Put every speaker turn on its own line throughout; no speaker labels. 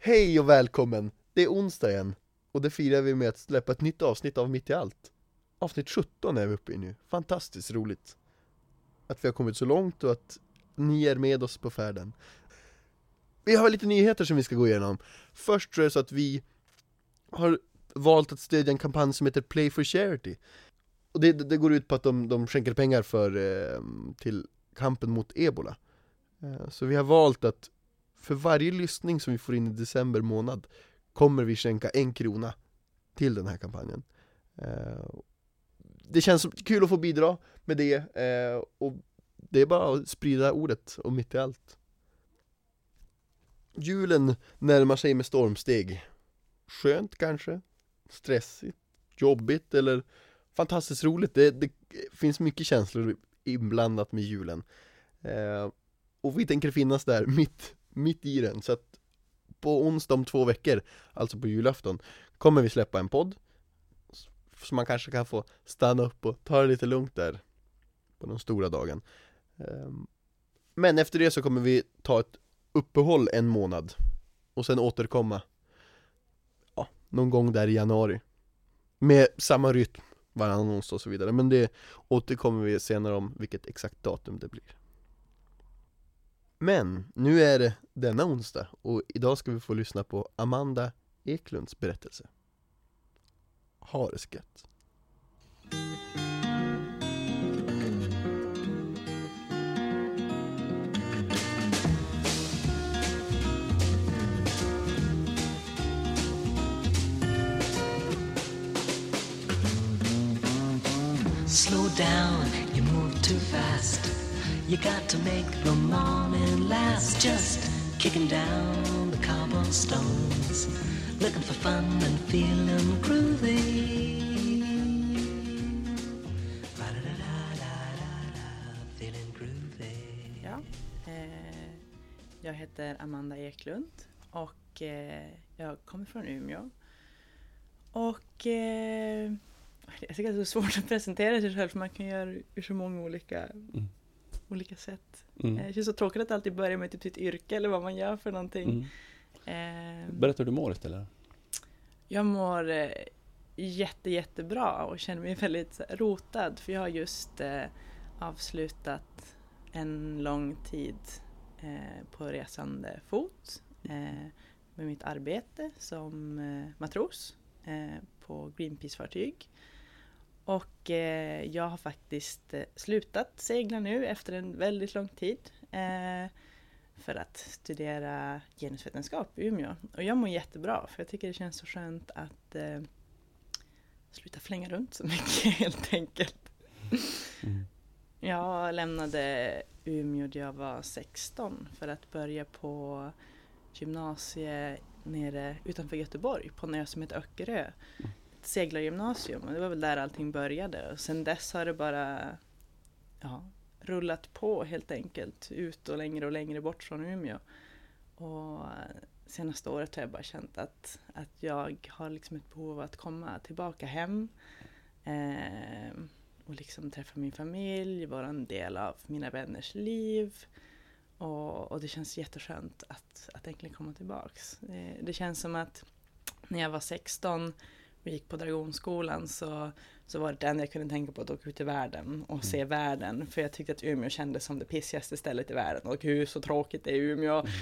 Hej och välkommen! Det är onsdag igen och det firar vi med att släppa ett nytt avsnitt av Mitt i allt. Avsnitt 17 är vi uppe i nu, fantastiskt roligt. Att vi har kommit så långt och att ni är med oss på färden. Vi har lite nyheter som vi ska gå igenom. Först så är det så att vi har valt att stödja en kampanj som heter Play for Charity. Och det, det går ut på att de, de skänker pengar för, eh, till kampen mot ebola. Eh, så vi har valt att för varje lyssning som vi får in i december månad kommer vi skänka en krona till den här kampanjen. Eh, det känns kul att få bidra med det eh, och det är bara att sprida ordet och mitt i allt. Julen närmar sig med stormsteg. Skönt kanske? Stressigt? Jobbigt? Eller fantastiskt roligt? Det, det finns mycket känslor inblandat med julen. Eh, och vi tänker finnas där mitt mitt i den. Så att på onsdag om två veckor, alltså på julafton, kommer vi släppa en podd. Så man kanske kan få stanna upp och ta det lite lugnt där På den stora dagen. Ehm, men efter det så kommer vi ta ett uppehåll en månad Och sen återkomma Ja, någon gång där i januari. Med samma rytm varannan onsdag och så vidare. Men det återkommer vi senare om vilket exakt datum det blir men nu är det denna onsdag och idag ska vi få lyssna på Amanda Eklunds berättelse. Ha det gött! Slow down, you move too fast You got to make the morning last Just kicking down the cobblestones Looking for fun and feeling groovy.
Ja, eh, jag heter Amanda Eklund och eh, jag kommer från Umeå. Och eh, jag tycker att det är svårt att presentera sig själv för man kan göra ur så många olika mm olika sätt. Mm. Eh, det känns så tråkigt att alltid börja med typ sitt yrke eller vad man gör för någonting.
Mm. Eh, Berätta hur du mår istället.
Jag mår eh, jätte, jättebra och känner mig väldigt rotad för jag har just eh, avslutat en lång tid eh, på resande fot med mitt arbete som matros på Greenpeace-fartyg. Och eh, jag har faktiskt eh, slutat segla nu efter en väldigt lång tid. Eh, för att studera genusvetenskap i Umeå. Och jag mår jättebra för jag tycker det känns så skönt att eh, sluta flänga runt så mycket helt enkelt. Mm. Jag lämnade Umeå när jag var 16 för att börja på gymnasiet nere utanför Göteborg på en ö som heter Öckerö. Mm seglargymnasium och det var väl där allting började. Och sen dess har det bara ja, rullat på helt enkelt ut och längre och längre bort från Umeå. Och eh, senaste året har jag bara känt att, att jag har liksom ett behov av att komma tillbaka hem eh, och liksom träffa min familj, vara en del av mina vänners liv. Och, och det känns jätteskönt att, att äntligen komma tillbaks. Eh, det känns som att när jag var 16 och gick på Dragonskolan så, så var det enda jag kunde tänka på att åka ut i världen och mm. se världen. För jag tyckte att Umeå kändes som det pissigaste stället i världen. Och hur så tråkigt det är i Umeå. Mm.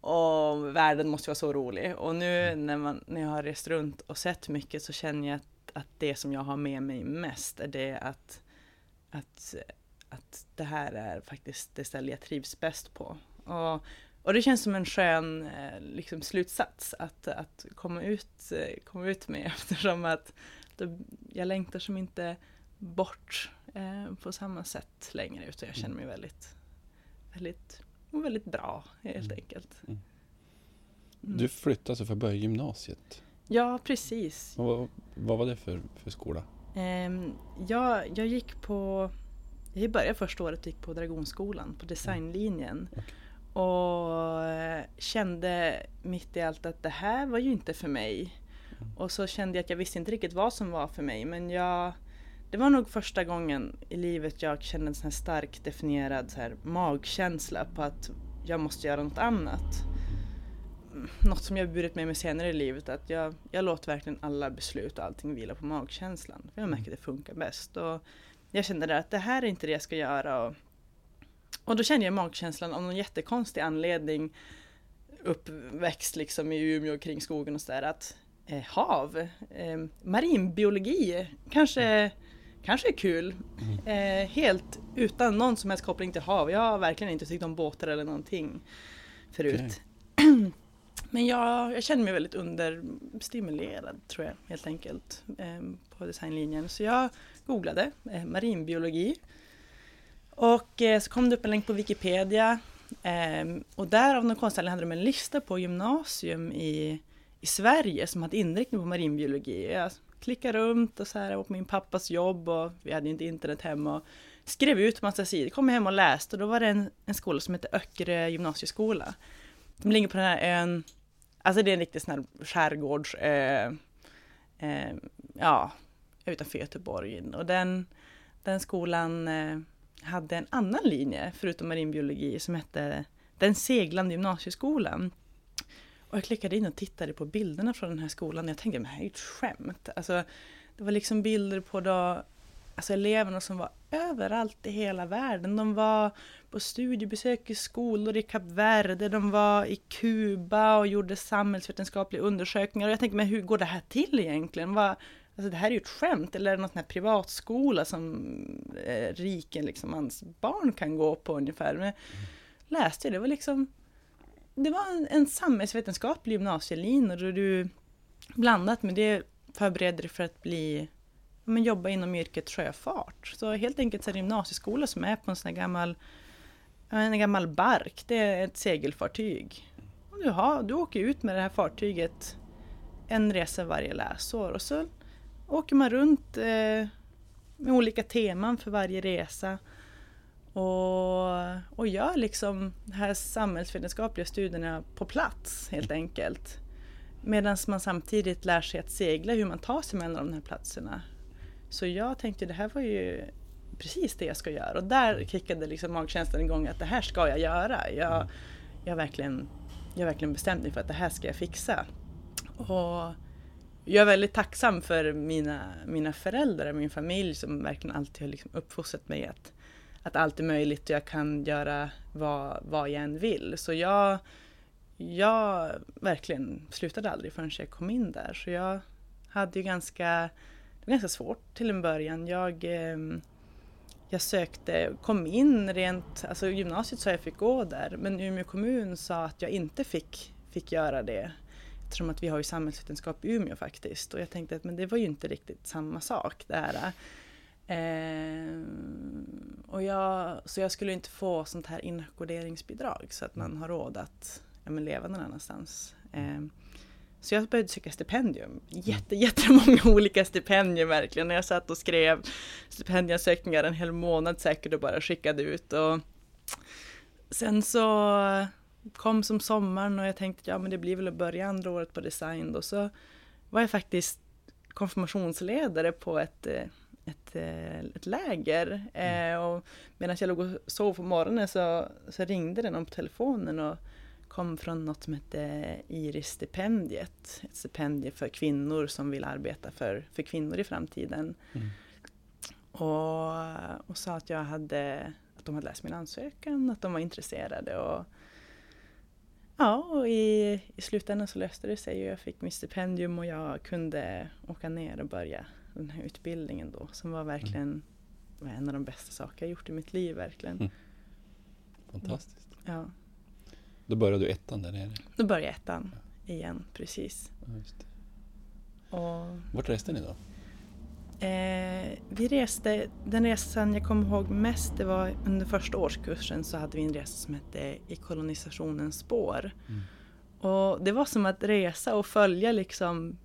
Och världen måste vara så rolig. Och nu mm. när, man, när jag har rest runt och sett mycket så känner jag att, att det som jag har med mig mest är det att, att, att det här är faktiskt det ställe jag trivs bäst på. Och och det känns som en skön eh, liksom, slutsats att, att komma, ut, eh, komma ut med eftersom att det, jag längtar som inte bort eh, på samma sätt längre utan jag känner mig väldigt, väldigt, väldigt bra helt mm. enkelt. Mm.
Mm. Du flyttade alltså för att börja gymnasiet?
Ja, precis.
vad, vad var det för, för skola?
Um, jag, jag gick på, jag började första året gick på Dragonskolan på designlinjen. Okay. Och kände mitt i allt att det här var ju inte för mig. Och så kände jag att jag visste inte riktigt vad som var för mig. Men jag, det var nog första gången i livet jag kände en sån här stark definierad så här magkänsla på att jag måste göra något annat. något som jag burit med mig senare i livet att jag, jag låter verkligen alla beslut och allting vila på magkänslan. För jag märker att det funkar bäst. Och jag kände att det här är inte det jag ska göra. Och, och då kände jag magkänslan av någon jättekonstig anledning uppväxt liksom i Umeå kring skogen och sådär att eh, hav, eh, marinbiologi kanske, kanske är kul. Eh, helt utan någon som helst koppling till hav. Jag har verkligen inte tyckt om båtar eller någonting förut. Okay. Men jag, jag känner mig väldigt understimulerad tror jag helt enkelt eh, på designlinjen. Så jag googlade eh, marinbiologi och eh, så kom det upp en länk på Wikipedia ehm, och där av någon konstnärlig hade de en lista på gymnasium i, i Sverige som hade inriktning på marinbiologi. Jag klickade runt och så här, och på min pappas jobb och vi hade inte internet hemma. Och skrev ut massa sidor, kom hem och läste och då var det en, en skola som heter Öckerö gymnasieskola. De ligger på den här ön, alltså det är en riktig sån här skärgårdsö, eh, eh, ja, utanför Göteborg. Och den, den skolan eh, hade en annan linje, förutom marinbiologi, som hette Den seglande gymnasieskolan. Och jag klickade in och tittade på bilderna från den här skolan och jag tänkte, men det här är ju ett skämt. Alltså, det var liksom bilder på då, alltså eleverna som var överallt i hela världen. De var på studiebesök i skolor i Kap Verde, de var i Kuba och gjorde samhällsvetenskapliga undersökningar. Och jag tänkte, men hur går det här till egentligen? Vad, Alltså det här är ju ett skämt, eller är det någon sån här privatskola som eh, riken, liksom, hans barn kan gå på ungefär. Men läste jag, det var liksom, det var en, en samhällsvetenskaplig gymnasielinje och du blandat med det förbereder dig för att bli, men jobba inom yrket sjöfart. Så helt enkelt så är det gymnasieskola som är på en sån här gammal, en gammal bark, det är ett segelfartyg. Och du, har, du åker ut med det här fartyget en resa varje läsår och så åker man runt eh, med olika teman för varje resa. Och, och gör liksom de här samhällsvetenskapliga studierna på plats helt enkelt. Medan man samtidigt lär sig att segla, hur man tar sig mellan de här platserna. Så jag tänkte det här var ju precis det jag ska göra. Och där kickade liksom magkänslan igång att det här ska jag göra. Jag, jag, verkligen, jag verkligen bestämt mig för att det här ska jag fixa. Och jag är väldigt tacksam för mina, mina föräldrar, min familj som verkligen alltid har liksom uppfostrat mig att, att allt är möjligt och jag kan göra vad, vad jag än vill. Så jag, jag verkligen slutade aldrig förrän jag kom in där. Så jag hade ju ganska, det var ganska svårt till en början. Jag, ehm, jag sökte, kom in rent, alltså gymnasiet sa jag fick gå där, men Umeå kommun sa att jag inte fick, fick göra det. Eftersom att vi har ju samhällsvetenskap i Umeå faktiskt. Och jag tänkte att men det var ju inte riktigt samma sak det här. Eh, och jag, så jag skulle inte få sånt här inackorderingsbidrag så att man har råd att ja, men leva någon annanstans. Eh, så jag började söka stipendium. Jätte, jättemånga olika stipendier verkligen. Jag satt och skrev stipendieansökningar en hel månad säkert och bara skickade ut. Och sen så kom som sommaren och jag tänkte ja men det blir väl att börja andra året på design då. Så var jag faktiskt konfirmationsledare på ett, eh, ett, eh, ett läger. Mm. Eh, och medan jag låg och sov på morgonen så, så ringde det någon på telefonen och kom från något som hette Iris-stipendiet. Ett stipendium för kvinnor som vill arbeta för, för kvinnor i framtiden. Mm. Och, och sa att jag hade att de hade läst min ansökan, att de var intresserade. Och, Ja, och i, i slutändan så löste det sig. Jag fick mitt stipendium och jag kunde åka ner och börja den här utbildningen då som var verkligen var en av de bästa saker jag gjort i mitt liv verkligen. Mm.
Fantastiskt.
Ja.
Då började du ettan där nere?
Då började jag ettan igen, precis.
Ja. Och, Vart reste ni då?
Eh, vi reste, den resan jag kommer ihåg mest det var under första årskursen så hade vi en resa som hette I kolonisationens spår. Mm. Och det var som att resa och följa liksom,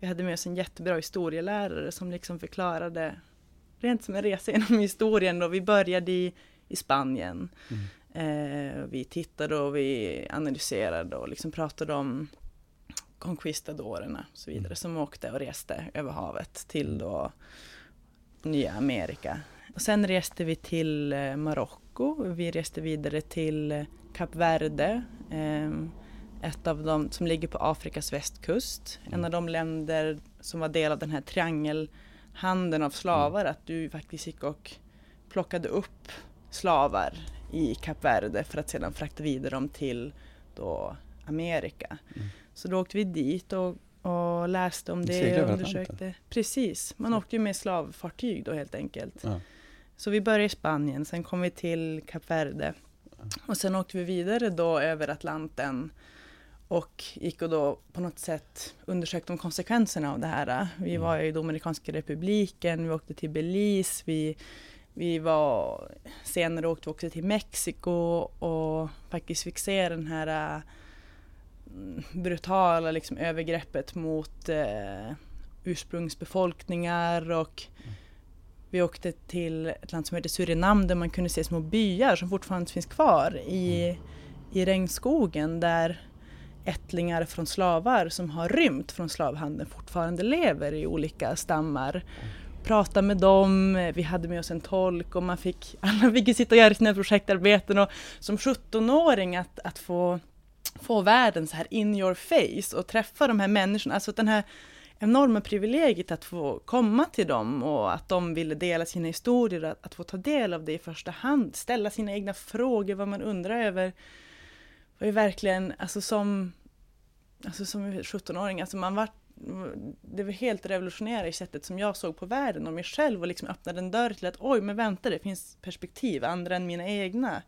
vi hade med oss en jättebra historielärare som liksom förklarade rent som en resa genom historien och vi började i, i Spanien. Mm. Eh, vi tittade och vi analyserade och liksom pratade om conquistadorerna och så vidare mm. som åkte och reste över havet till då nya Amerika. Och sen reste vi till eh, Marocko, vi reste vidare till Kap Verde, eh, ett av dem som ligger på Afrikas västkust. En av de länder som var del av den här triangelhandeln av slavar, att du faktiskt gick och plockade upp slavar i Kap Verde för att sedan frakta vidare dem till då Amerika.
Mm.
Så då åkte vi dit och, och läste om det och undersökte. Precis, man åkte ju med slavfartyg då helt enkelt.
Ja.
Så vi började i Spanien, sen kom vi till Kap Verde. Och sen åkte vi vidare då över Atlanten och gick och då på något sätt undersökte om konsekvenserna av det här. Vi
Mm.
var i Dominikanska republiken, vi åkte till Belize, vi, vi var senare åkte vi också till Mexiko och faktiskt fick se den här brutala liksom, övergreppet mot eh, ursprungsbefolkningar och vi åkte till ett land som heter Surinam där man kunde se små byar som fortfarande finns kvar i, i regnskogen där ättlingar från slavar som har rymt från slavhandeln fortfarande lever i olika stammar. Prata med dem, vi hade med oss en tolk och man fick, alla fick sitta och göra sina projektarbeten och som 17-åring att, att få, få världen så här in your face och träffa de här människorna, alltså den här enorma privilegiet att få komma till dem och att de ville dela sina historier, att, att få ta del av det i första hand, ställa sina egna frågor, vad man undrar över. var ju verkligen, alltså som, alltså som 17-åring, alltså man var, det var helt revolutionerande i sättet som jag såg på världen och mig själv och liksom öppnade en dörr till att oj, men vänta, det finns perspektiv, andra än mina egna.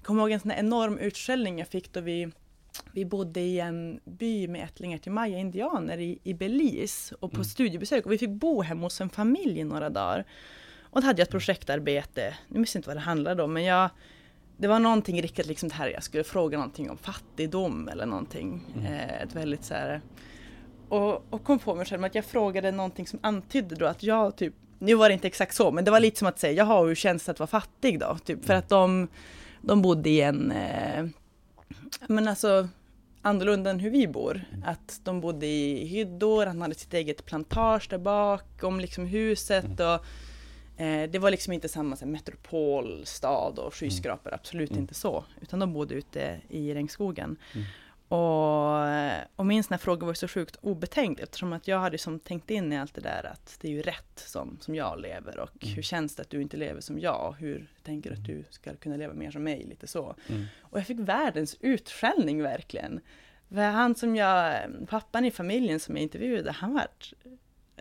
Jag kommer ihåg en sån enorm utskällning jag fick då vi vi bodde i en by med ättlingar till maya-indianer i, i Belize och på
Mm.
studiebesök och vi fick bo hemma hos en familj i några dagar. Och då hade jag ett projektarbete, nu minns jag inte vad det handlade om, men jag det var någonting riktigt liksom det här, jag skulle fråga någonting om fattigdom eller någonting.
Mm.
Eh, ett väldigt så här, och, och kom på mig själv att jag frågade någonting som antydde då att jag typ, nu var det inte exakt så, men det var lite som att säga, jag har ju känsla att vara fattig då, typ för att de, de bodde i en, eh, men alltså annorlunda än hur vi bor. Att de bodde i hyddor, han hade sitt eget plantage där bakom liksom huset och eh, det var liksom inte samma så här, metropolstad och skyskrapor, absolut
Mm.
inte så. Utan de bodde ute i regnskogen.
Mm.
Och, och min sån här fråga var så sjukt obetänkt eftersom att jag hade som tänkt in i allt det där att det är ju rätt som, som jag lever och
Mm.
hur känns det att du inte lever som jag? Hur tänker du att du ska kunna leva mer som mig? Lite så.
Mm.
Och jag fick världens utskällning verkligen. För han som jag, pappan i familjen som jag intervjuade, han var,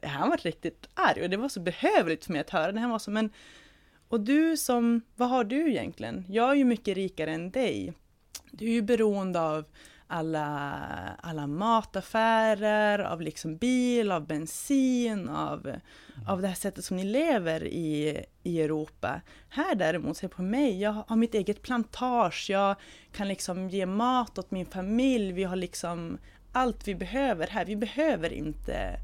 han var riktigt arg och det var så behövligt för mig att höra det. Han var så, men och du som, vad har du egentligen? Jag är ju mycket rikare än dig. Du är ju beroende av alla, alla mataffärer, av liksom bil, av bensin, av, av det här sättet som ni lever i, i Europa. Här däremot, se på mig, jag har mitt eget plantage, jag kan liksom ge mat åt min familj, vi har liksom allt vi behöver här. Vi behöver inte,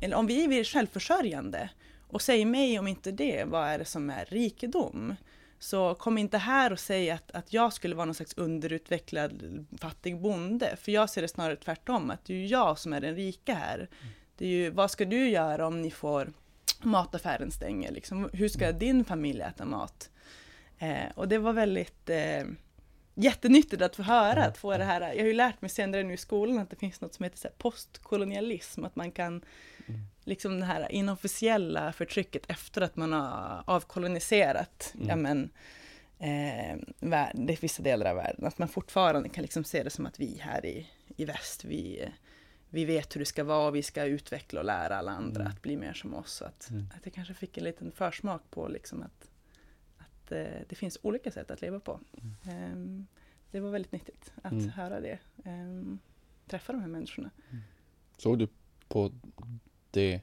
eller om vi är självförsörjande, och säg mig om inte det, vad är det som är rikedom? Så kom inte här och säg att, att jag skulle vara någon slags underutvecklad fattig bonde, för jag ser det snarare tvärtom, att det är jag som är den rika här. Det är ju, vad ska du göra om ni får mataffären stänger, liksom? hur ska din familj äta mat? Eh, och det var väldigt eh, jättenyttigt att få höra, att få det här, jag har ju lärt mig senare nu i skolan att det finns något som heter postkolonialism, att man kan liksom det här inofficiella förtrycket efter att man har avkoloniserat,
Mm.
ja men, eh, värld, vissa delar av världen, att man fortfarande kan liksom se det som att vi här i, i väst, vi, vi vet hur det ska vara, vi ska utveckla och lära alla andra
Mm.
att bli mer som oss. Att,
Mm.
att jag kanske fick en liten försmak på liksom att, att eh, det finns olika sätt att leva på. Ehm, det var väldigt nyttigt att
Mm.
höra det. Ehm, träffa de här människorna.
Såg du på det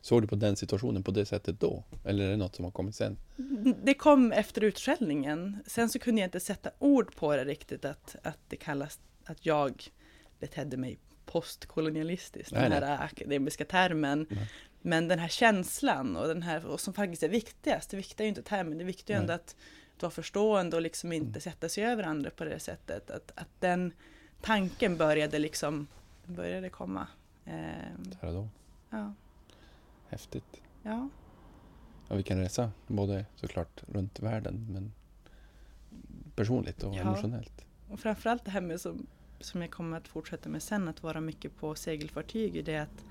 Såg du på den situationen på det sättet då? Eller är det något som har kommit sen?
Det kom efter utskällningen. Sen så kunde jag inte sätta ord på det riktigt, att, att det kallas att jag betedde mig postkolonialistiskt,
Nej,
den
nej.
här akademiska termen.
Nej.
Men den här känslan och den här, och som faktiskt är viktigast, det viktiga är ju inte termen, det viktiga är
Nej.
ändå att, att vara förstående och liksom inte
Mm.
sätta sig över andra på det sättet. Att, att den tanken började liksom, började komma.
Då.
Ja,
Häftigt.
ja.
Ja, vilken resa. Både såklart runt världen men personligt och
Ja.
emotionellt.
Och framförallt det här med som som jag kommer att fortsätta med sen, att vara mycket på segelfartyg, det är att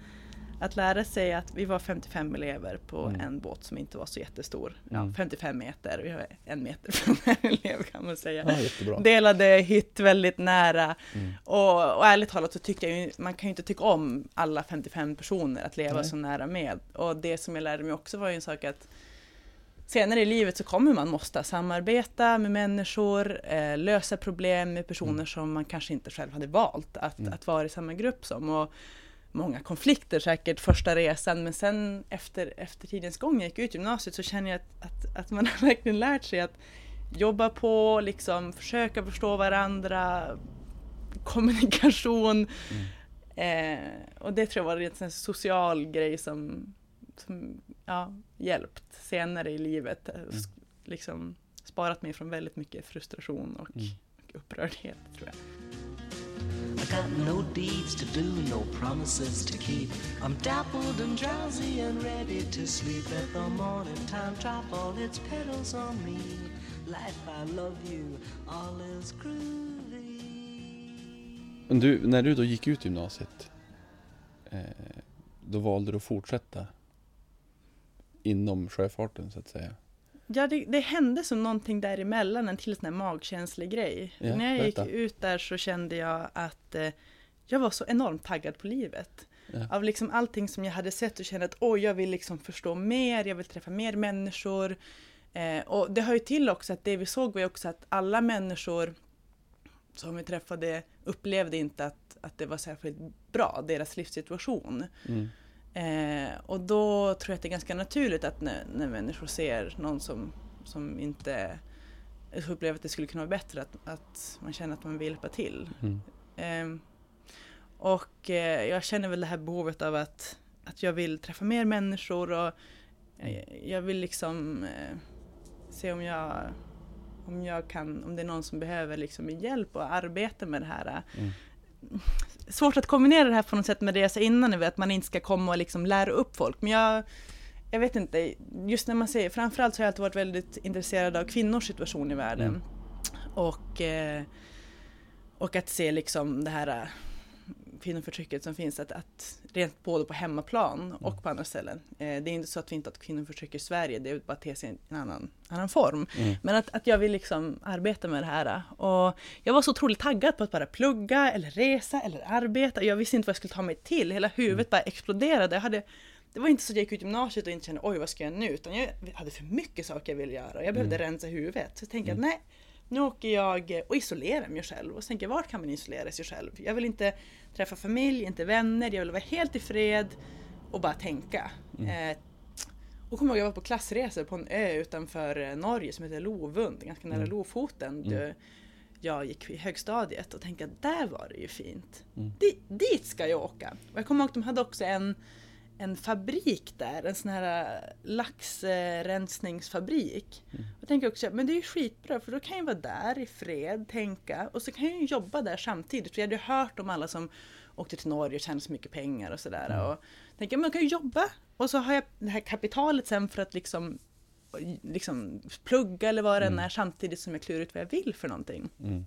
att lära sig att vi var 55 elever på
Mm.
en båt som inte var så jättestor. Ja,
Mm.
55 meter, vi har en meter från en elev kan man säga.
Ja.
Delade hytt väldigt nära.
Mm.
Och, och ärligt talat så tyckte jag ju, man kan ju inte tycka om alla 55 personer att leva
Nej.
så nära med. Och det som jag lärde mig också var ju en sak att senare i livet så kommer man måste samarbeta med människor, eh, lösa problem med personer
Mm.
som man kanske inte själv hade valt att,
Mm.
att vara i samma grupp som. Och många konflikter säkert första resan, men sen efter, efter tidens gång, jag gick ut gymnasiet, så känner jag att, att, att man har verkligen lärt sig att jobba på, liksom försöka förstå varandra, kommunikation.
Mm.
Eh, och det tror jag var en sån social grej som, som ja, hjälpt senare i livet. Eh, s- Liksom sparat mig från väldigt mycket frustration och,
Mm.
och upprördhet tror jag.
Got no deeds to do, no promises to keep. I'm dappled and drowsy and ready to sleep. Let the morning time drop all its petals on me. Life, I love you, all is groovy.
Du, när du då gick ut gymnasiet, eh, då valde du att fortsätta inom sjöfarten så att säga.
Ja, det, det hände som någonting däremellan, en till sån här magkänslig grej.
Ja,
När jag gick
berätta.
ut där så kände jag att eh, jag var så enormt taggad på livet.
Ja.
Av liksom allting som jag hade sett och kände att oj, jag vill liksom förstå mer, jag vill träffa mer människor. Eh, och det hör ju till också att det vi såg var ju också att alla människor som vi träffade upplevde inte att, att det var särskilt bra, deras livssituation.
Mm.
Eh, och då tror jag att det är ganska naturligt att när, när människor ser någon som, som inte upplever att det skulle kunna vara bättre, att, att man känner att man vill hjälpa till.
Mm.
Eh, och eh, jag känner väl det här behovet av att, att jag vill träffa mer människor och eh, jag vill liksom eh, se om jag, om jag kan, om det är någon som behöver liksom hjälp och arbeta med det här.
Mm.
Svårt att kombinera det här på något sätt med det jag sa innan, att man inte ska komma och liksom lära upp folk. Men jag, jag vet inte, just när man säger, framförallt så har jag alltid varit väldigt intresserad av kvinnors situation i världen.
Mm.
Och, eh, och att se liksom det här kvinnoförtrycket som finns, att, att rent både på hemmaplan och på andra ställen. Eh, det är inte så att vi inte har kvinnoförtryck i Sverige, det är bara te sig i en annan, annan form.
Mm.
Men att, att jag vill liksom arbeta med det här. Och jag var så otroligt taggad på att bara plugga eller resa eller arbeta. Jag visste inte vad jag skulle ta mig till. Hela huvudet bara exploderade. Jag hade, det var inte så att jag gick ut gymnasiet och inte kände oj vad ska jag göra nu? Utan jag hade för mycket saker jag ville göra. Jag behövde rensa huvudet. Så jag tänkte att nej, nu åker jag och isolerar mig själv. Och tänker vart kan man isolera sig själv? Jag vill inte träffa familj, inte vänner. Jag vill vara helt i fred och bara tänka. Eh, och kommer ihåg, jag var på klassresor på en ö utanför eh, Norge som heter Lovund, ganska nära
Mm.
Lofoten.
Mm.
Jag gick i högstadiet och tänkte att där var det ju fint.
Mm.
Di, dit ska jag åka. Och jag kommer ihåg att de hade också en, en fabrik där, en sån här eh, laxrensningsfabrik.
Mm.
Jag tänker också, men det är ju skitbra för då kan jag vara där i fred, tänka och så kan jag ju jobba där samtidigt. För jag hade ju hört om alla som åkte till Norge och tjänade så mycket pengar och sådär.
Mm.
Och tänker, men jag kan ju jobba och så har jag det här kapitalet sen för att liksom, liksom plugga eller vad det
Mm.
är samtidigt som jag klurar ut vad jag vill för någonting.
Mm.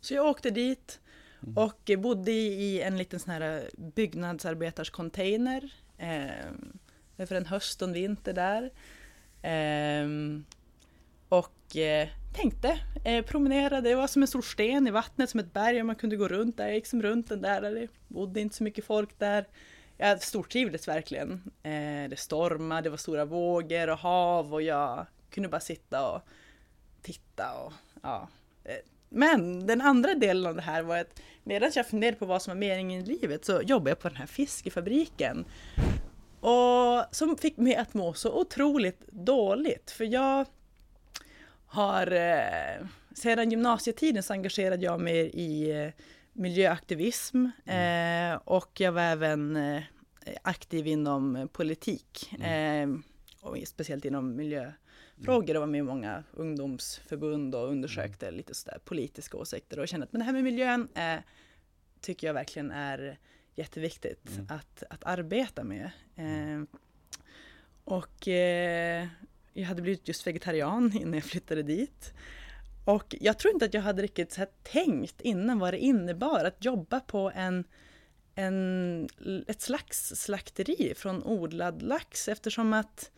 Så jag åkte dit
Mm.
och bodde i en liten sån här byggnadsarbetarscontainer. Eh, för en höst och en vinter där. Ehm, och eh, tänkte, eh, promenerade, det var som en stor sten i vattnet, som ett berg och man kunde gå runt där. Jag gick som runt den där, det bodde inte så mycket folk där. Jag stortrivdes verkligen. Eh, det stormade, det var stora vågor och hav och jag kunde bara sitta och titta och ja. Eh, men den andra delen av det här var att medan jag funderade på vad som var meningen i livet så jobbade jag på den här fiskefabriken. Och som fick mig att må så otroligt dåligt. För jag har eh, sedan gymnasietiden så engagerade jag mig i eh, miljöaktivism eh, och jag var även eh, aktiv inom politik. Eh, och speciellt inom miljöfrågor. Jag var med i många ungdomsförbund och undersökte lite sådär politiska åsikter och kände att men det här med miljön eh, tycker jag verkligen är jätteviktigt
Mm.
att, att arbeta med. Eh, och eh, jag hade blivit just vegetarian innan jag flyttade dit. Och jag tror inte att jag hade riktigt så tänkt innan vad det innebar att jobba på en, en, ett slags slakteri från odlad lax eftersom att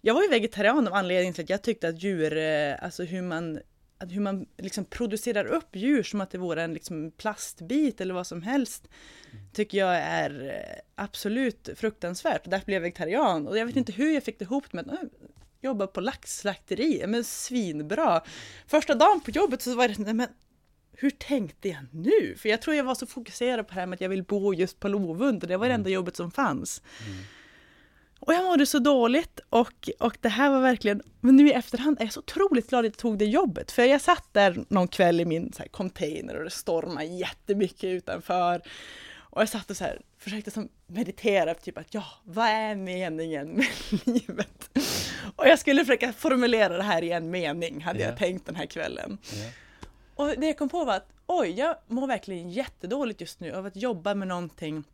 jag var ju vegetarian av anledning till att jag tyckte att djur, eh, alltså hur man, att hur man liksom producerar upp djur som att det vore en liksom plastbit eller vad som helst, tycker jag är eh, absolut fruktansvärt. Därför blev jag vegetarian och jag vet inte hur jag fick det ihop med att äh, jobba på laxslakteri, men svinbra. Första dagen på jobbet så var det nej, men hur tänkte jag nu? För jag tror jag var så fokuserad på det här med att jag vill bo just på Lovund och det var det enda jobbet som fanns. Och jag mådde så dåligt och, och det här var verkligen, men nu i efterhand är jag så otroligt glad att jag tog det jobbet. För jag satt där någon kväll i min så här, container och det stormade jättemycket utanför. Och jag satt och så här, försökte som meditera, typ att ja, vad är meningen med livet? Och jag skulle försöka formulera det här i en mening, hade
Ja.
jag tänkt den här kvällen.
Ja.
Och det jag kom på var att oj, jag mår verkligen jättedåligt just nu av att jobba med någonting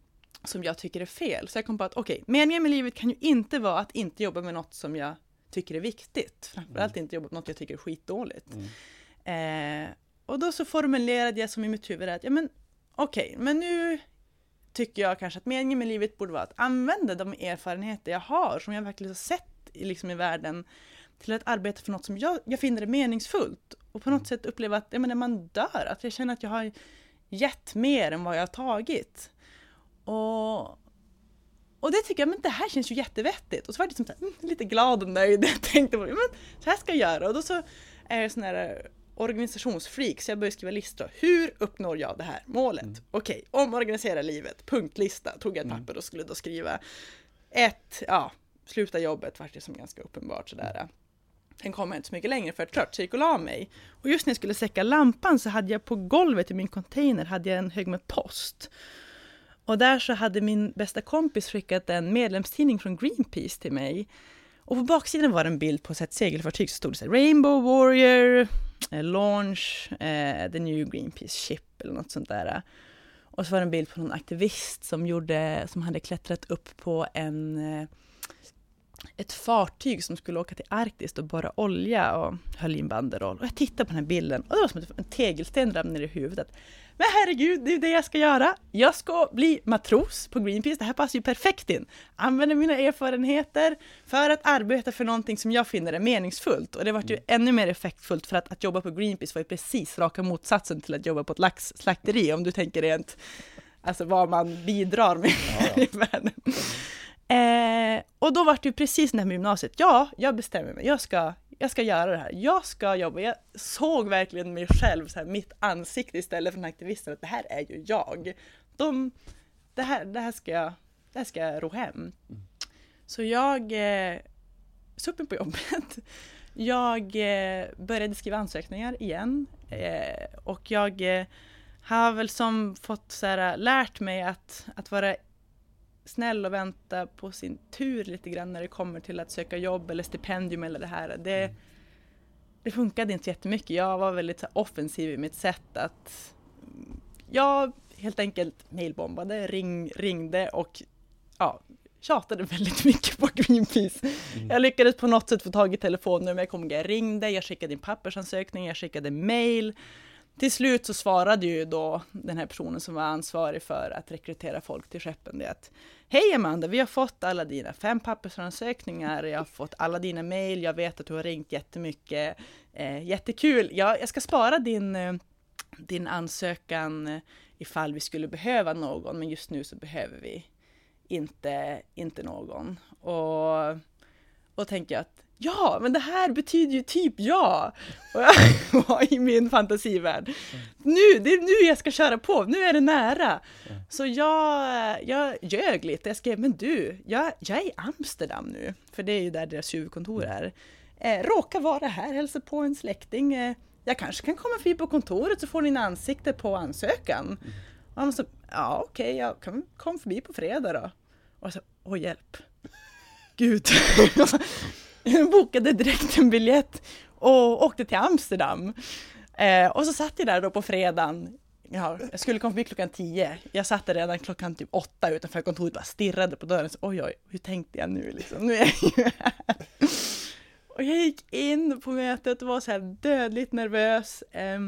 som jag tycker är fel. Så jag kom på att okej, meningen med livet kan ju inte vara att inte jobba med något som jag tycker är viktigt. Framförallt inte jobba med något jag tycker är skitdåligt. Eh, och då så formulerade jag som i mitt huvud att, ja men okej, men nu tycker jag kanske att meningen med livet borde vara att använda de erfarenheter jag har, som jag verkligen har sett i, liksom i världen, till att arbeta för något som jag, jag finner är meningsfullt. Och på något sätt uppleva att ja, men när man dör, att jag känner att jag har gett mer än vad jag har tagit. Och, och det tycker jag, men det här känns ju jättevettigt. Och så var det som så här, mm, lite glad och nöjd. Jag tänkte, men så här ska jag göra. Och då så är jag sån här organisationsfreak, så jag började skriva listor. Hur uppnår jag det här målet? Okej, omorganisera livet, punktlista. Tog jag ett papper och skulle då skriva. Ett, ja, sluta jobbet vart det som ganska uppenbart sådär. Sen kom jag inte så mycket längre för jag trött, så jag gick och la mig. Och just när jag skulle säcka lampan så hade jag på golvet i min container hade jag en hög med post. Och där så hade min bästa kompis skickat en medlemstidning från Greenpeace till mig. Och på baksidan var det en bild på ett segelfartyg så stod det så här, Rainbow Warrior, eh, Launch, eh, The New Greenpeace Ship eller något sånt där. Och så var det en bild på någon aktivist som, gjorde, som hade klättrat upp på en, eh, ett fartyg som skulle åka till Arktis och borra olja och höll i en banderoll. Och jag tittade på den här bilden och det var som att en tegelsten rann ner i huvudet. Men herregud, det är det jag ska göra. Jag ska bli matros på Greenpeace. Det här passar ju perfekt in. Använda mina erfarenheter för att arbeta för någonting som jag finner är meningsfullt. Och det vart ju ännu mer effektfullt för att, att jobba på Greenpeace var ju precis raka motsatsen till att jobba på ett laxslakteri, om du tänker rent alltså vad man bidrar med i världen. Eh, och då var det ju precis här med gymnasiet. Ja, jag bestämmer mig. Jag ska, jag ska göra det här. Jag ska jobba. Jag såg verkligen mig själv, så här, mitt ansikte istället för den aktivisten, att det här är ju jag. De, det, här, det, här ska jag, det här ska jag ro hem. Så jag eh, mig på jobbet. Jag eh, började skriva ansökningar igen eh, och jag eh, har väl som fått så här, lärt mig att, att vara snäll och vänta på sin tur lite grann när det kommer till att söka jobb eller stipendium eller det här. Det, det funkade inte jättemycket. Jag var väldigt offensiv i mitt sätt att jag helt enkelt mailbombade, ring, ringde och ja, tjatade väldigt mycket på Greenpeace. Jag lyckades på något sätt få tag i telefonnummer, jag kom ihåg, jag ringde, jag skickade in pappersansökning, jag skickade mail. Till slut så svarade ju då den här personen som var ansvarig för att rekrytera folk till skeppen det att Hej Amanda, vi har fått alla dina fem pappersansökningar, jag har fått alla dina mejl, jag vet att du har ringt jättemycket. Eh, jättekul! jag, jag ska spara din, eh, din ansökan eh, ifall vi skulle behöva någon, men just nu så behöver vi inte, inte någon. Och, och tänker jag att ja, men det här betyder ju typ ja. Och jag var i min fantasivärld. Nu, det är nu jag ska köra på, nu är det nära. Så jag, jag ljög lite, jag skrev, men du, jag, jag är i Amsterdam nu, för det är ju där deras huvudkontor är. Eh, råkar vara här, hälsa på en släkting. Eh, jag kanske kan komma förbi på kontoret så får ni en ansikte på ansökan. Och han så, ja okej, jag kan kom förbi på fredag då. Och så, åh hjälp. Gud jag bokade direkt en biljett och åkte till Amsterdam. Eh, och så satt jag där då på fredagen. Ja, jag skulle komma förbi klockan tio. Jag satt där redan klockan typ åtta utanför kontoret och bara stirrade på dörren. Så, oj, oj, hur tänkte jag nu liksom? Nu är jag ju här. Och jag gick in på mötet och var så här dödligt nervös. Eh,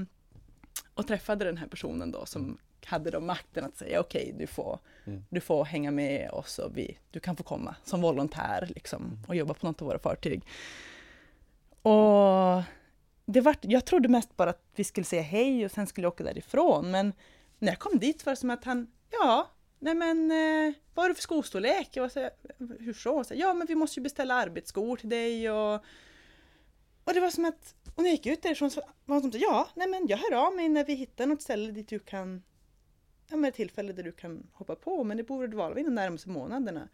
och träffade den här personen då som hade då makten att säga okej, du, får,
Mm.
du får hänga med oss och vi, du kan få komma som volontär liksom, och jobba på något av våra fartyg. Och det var, jag trodde mest bara att vi skulle säga hej och sen skulle jag åka därifrån. Men när jag kom dit var det som att han, ja, nej men eh, vad har du för skostorlek? Jag var så, hur så? så? Ja, men vi måste ju beställa arbetsskor till dig och och det var som att, och när jag gick ut därifrån så var han som så, ja, nej men jag hör av mig när vi hittar något ställe dit du kan, ja men ett tillfälle där du kan hoppa på, men det borde vara inom de närmaste månaderna.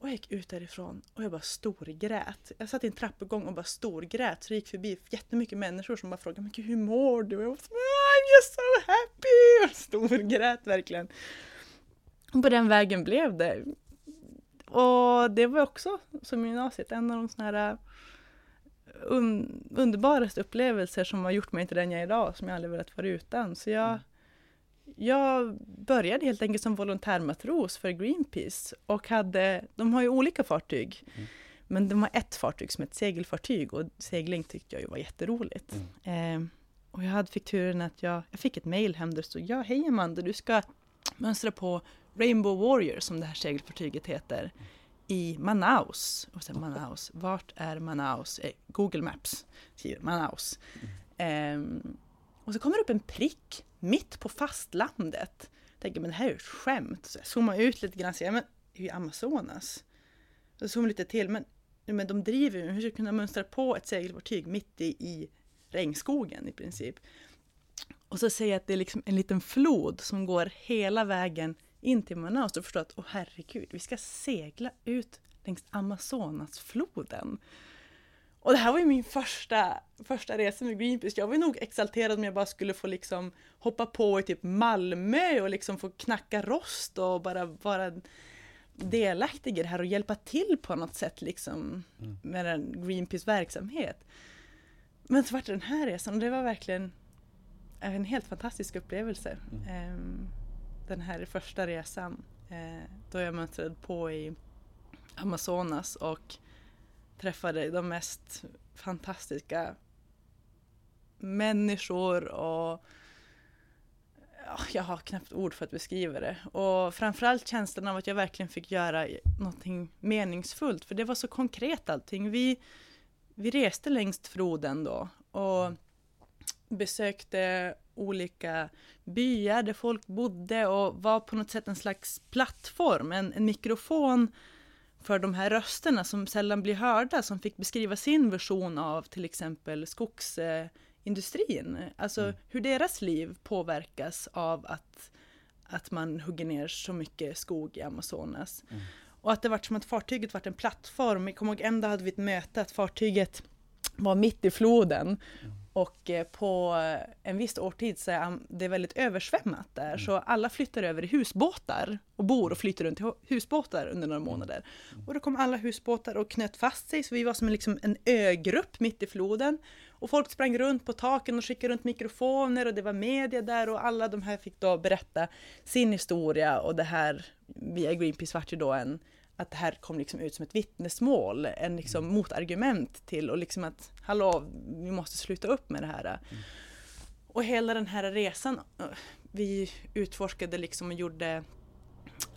Och jag gick ut därifrån och jag bara storgrät. Jag satt i en trappuppgång och bara storgrät. Så det gick förbi jättemycket människor som bara frågade men gud, hur mår du? Och jag var så, ah, I'm just so happy! Och storgrät verkligen. Och på den vägen blev det. Och det var också, som gymnasiet, en av de såna här äh, un underbaraste upplevelser som har gjort mig till den jag är idag, som jag aldrig velat vara utan. Så jag, mm jag började helt enkelt som volontärmatros för Greenpeace och hade, de har ju olika fartyg,
Mm.
men de har ett fartyg som är ett segelfartyg och segling tyckte jag ju var jätteroligt. Eh, och jag hade fick turen att jag, jag fick ett mail hem där det stod ja, hej Amanda, du ska mönstra på Rainbow Warrior som det här segelfartyget heter i Manaus. Och sen Manaus, vart är Manaus? Eh, Google Maps skriver Manaus. Ehm, och så kommer det upp en prick mitt på fastlandet. Jag tänker, men det här är ju ett skämt. Så jag zoomar ut lite grann och säger, men det är ju Amazonas. Så zoomar lite till, men, men de driver ju, hur ska jag kunna mönstra på ett segelfartyg mitt i, i regnskogen i princip? Och så säger jag att det är liksom en liten flod som går hela vägen in till Manaus Då förstår att, åh herregud, vi ska segla ut längs Amazonasfloden. Och det här var ju min första, första resa med Greenpeace. Jag var nog exalterad om jag bara skulle få liksom hoppa på i typ Malmö och liksom få knacka rost och bara vara delaktig i det här och hjälpa till på något sätt liksom med den Greenpeace verksamhet. Men så var det den här resan och det var verkligen en helt fantastisk upplevelse. Ehm, Den här första resan eh, då jag mönstrade på i Amazonas och träffade de mest fantastiska människor och jag har knappt ord för att beskriva det. Och framförallt känslan av att jag verkligen fick göra någonting meningsfullt, för det var så konkret allting. Vi, vi reste längs floden då och besökte olika byar där folk bodde och var på något sätt en slags plattform, en, en mikrofon för de här rösterna som sällan blir hörda, som fick beskriva sin version av till exempel skogsindustrin. Alltså hur deras liv påverkas av att, att man hugger ner så mycket skog i Amazonas. Och att det var som att fartyget var en plattform. Jag kommer ihåg en dag hade vi ett möte att fartyget var mitt i floden. Och eh, på en viss årtid så är det väldigt översvämmat där. Så alla flyttar över i husbåtar och bor och flyttar runt i hu- husbåtar under några månader. Och då kom alla husbåtar och knöt fast sig. Så vi var som en, liksom en ögrupp mitt i floden. Och folk sprang runt på taken och skickade runt mikrofoner och det var media där och alla de här fick då berätta sin historia och det här via Greenpeace vart ju då en att det här kom liksom ut som ett vittnesmål, en liksom motargument till och liksom att hallå, vi måste sluta upp med det här. Och hela den här resan, eh, vi utforskade liksom och gjorde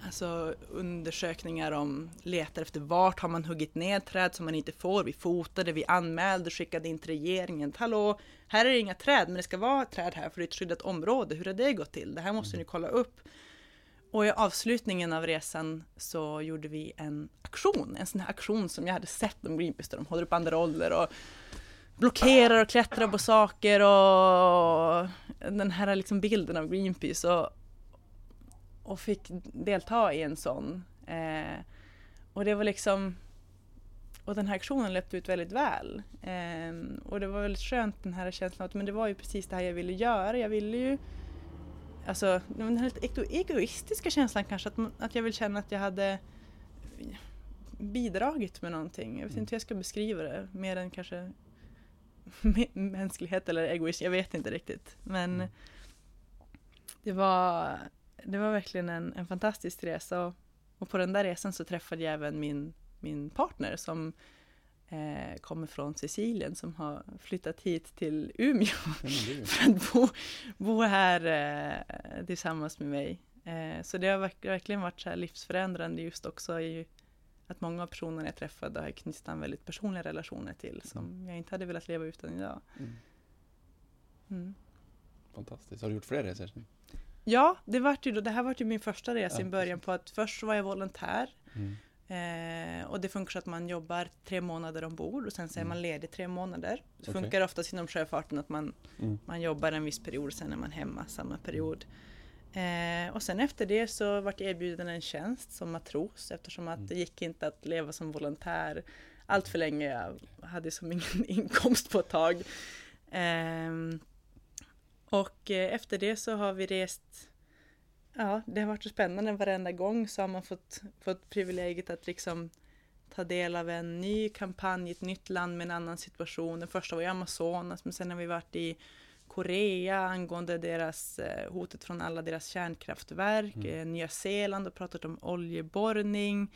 alltså undersökningar om, letar efter vart har man huggit ner träd som man inte får. Vi fotade, vi anmälde, skickade in till regeringen. Hallå, här är det inga träd, men det ska vara träd här för det är ett skyddat område. Hur har det gått till? Det här måste ni kolla upp. Och i avslutningen av resan så gjorde vi en aktion, en sån här aktion som jag hade sett om Greenpeace där de håller upp banderoller och blockerar och klättrar på saker och den här liksom bilden av Greenpeace och, och fick delta i en sån. Eh, och det var liksom och den här aktionen löpte ut väldigt väl. Eh, och det var väldigt skönt den här känslan att men det var ju precis det här jag ville göra. Jag ville ju Alltså den här lite ego- egoistiska känslan kanske att, man- att jag vill känna att jag hade bidragit med någonting. Jag vet inte hur jag ska beskriva det mer än kanske mä- mänsklighet eller egoism. Jag vet inte riktigt. Men det var, det var verkligen en, en fantastisk resa och, och på den där resan så träffade jag även min, min partner som eh, kommer från Sicilien som har flyttat hit till Umeå för att bo, bo här eh, tillsammans med mig. Eh, så det har verk- verkligen varit så livsförändrande just också i att många av personerna jag träffade har jag knutit an väldigt personliga relationer till som jag inte hade velat leva utan idag.
Mm.
Mm.
Fantastiskt. Har du gjort fler resor?
Ja, det, vart ju då, det här var ju min första resa
Ja,
i början på att först var jag volontär
Mm.
Eh, och det funkar så att man jobbar tre månader ombord och sen så är
Mm.
man ledig tre månader. Det
Okej.
funkar oftast inom sjöfarten att man,
Mm.
man jobbar en viss period och sen är man hemma samma period. Eh, och sen efter det så vart jag erbjuden en tjänst som matros eftersom att
Mm.
det gick inte att leva som volontär allt för länge. Jag hade som ingen inkomst på ett tag. Ehm, och eh, efter det så har vi rest Ja, det har varit så spännande varenda gång så har man fått, fått privilegiet att liksom ta del av en ny kampanj i ett nytt land med en annan situation. Den första var i Amazonas, men sen har vi varit i Korea angående deras eh, hotet från alla deras kärnkraftverk,
Mm.
eh, Nya Zeeland och pratat om oljeborrning,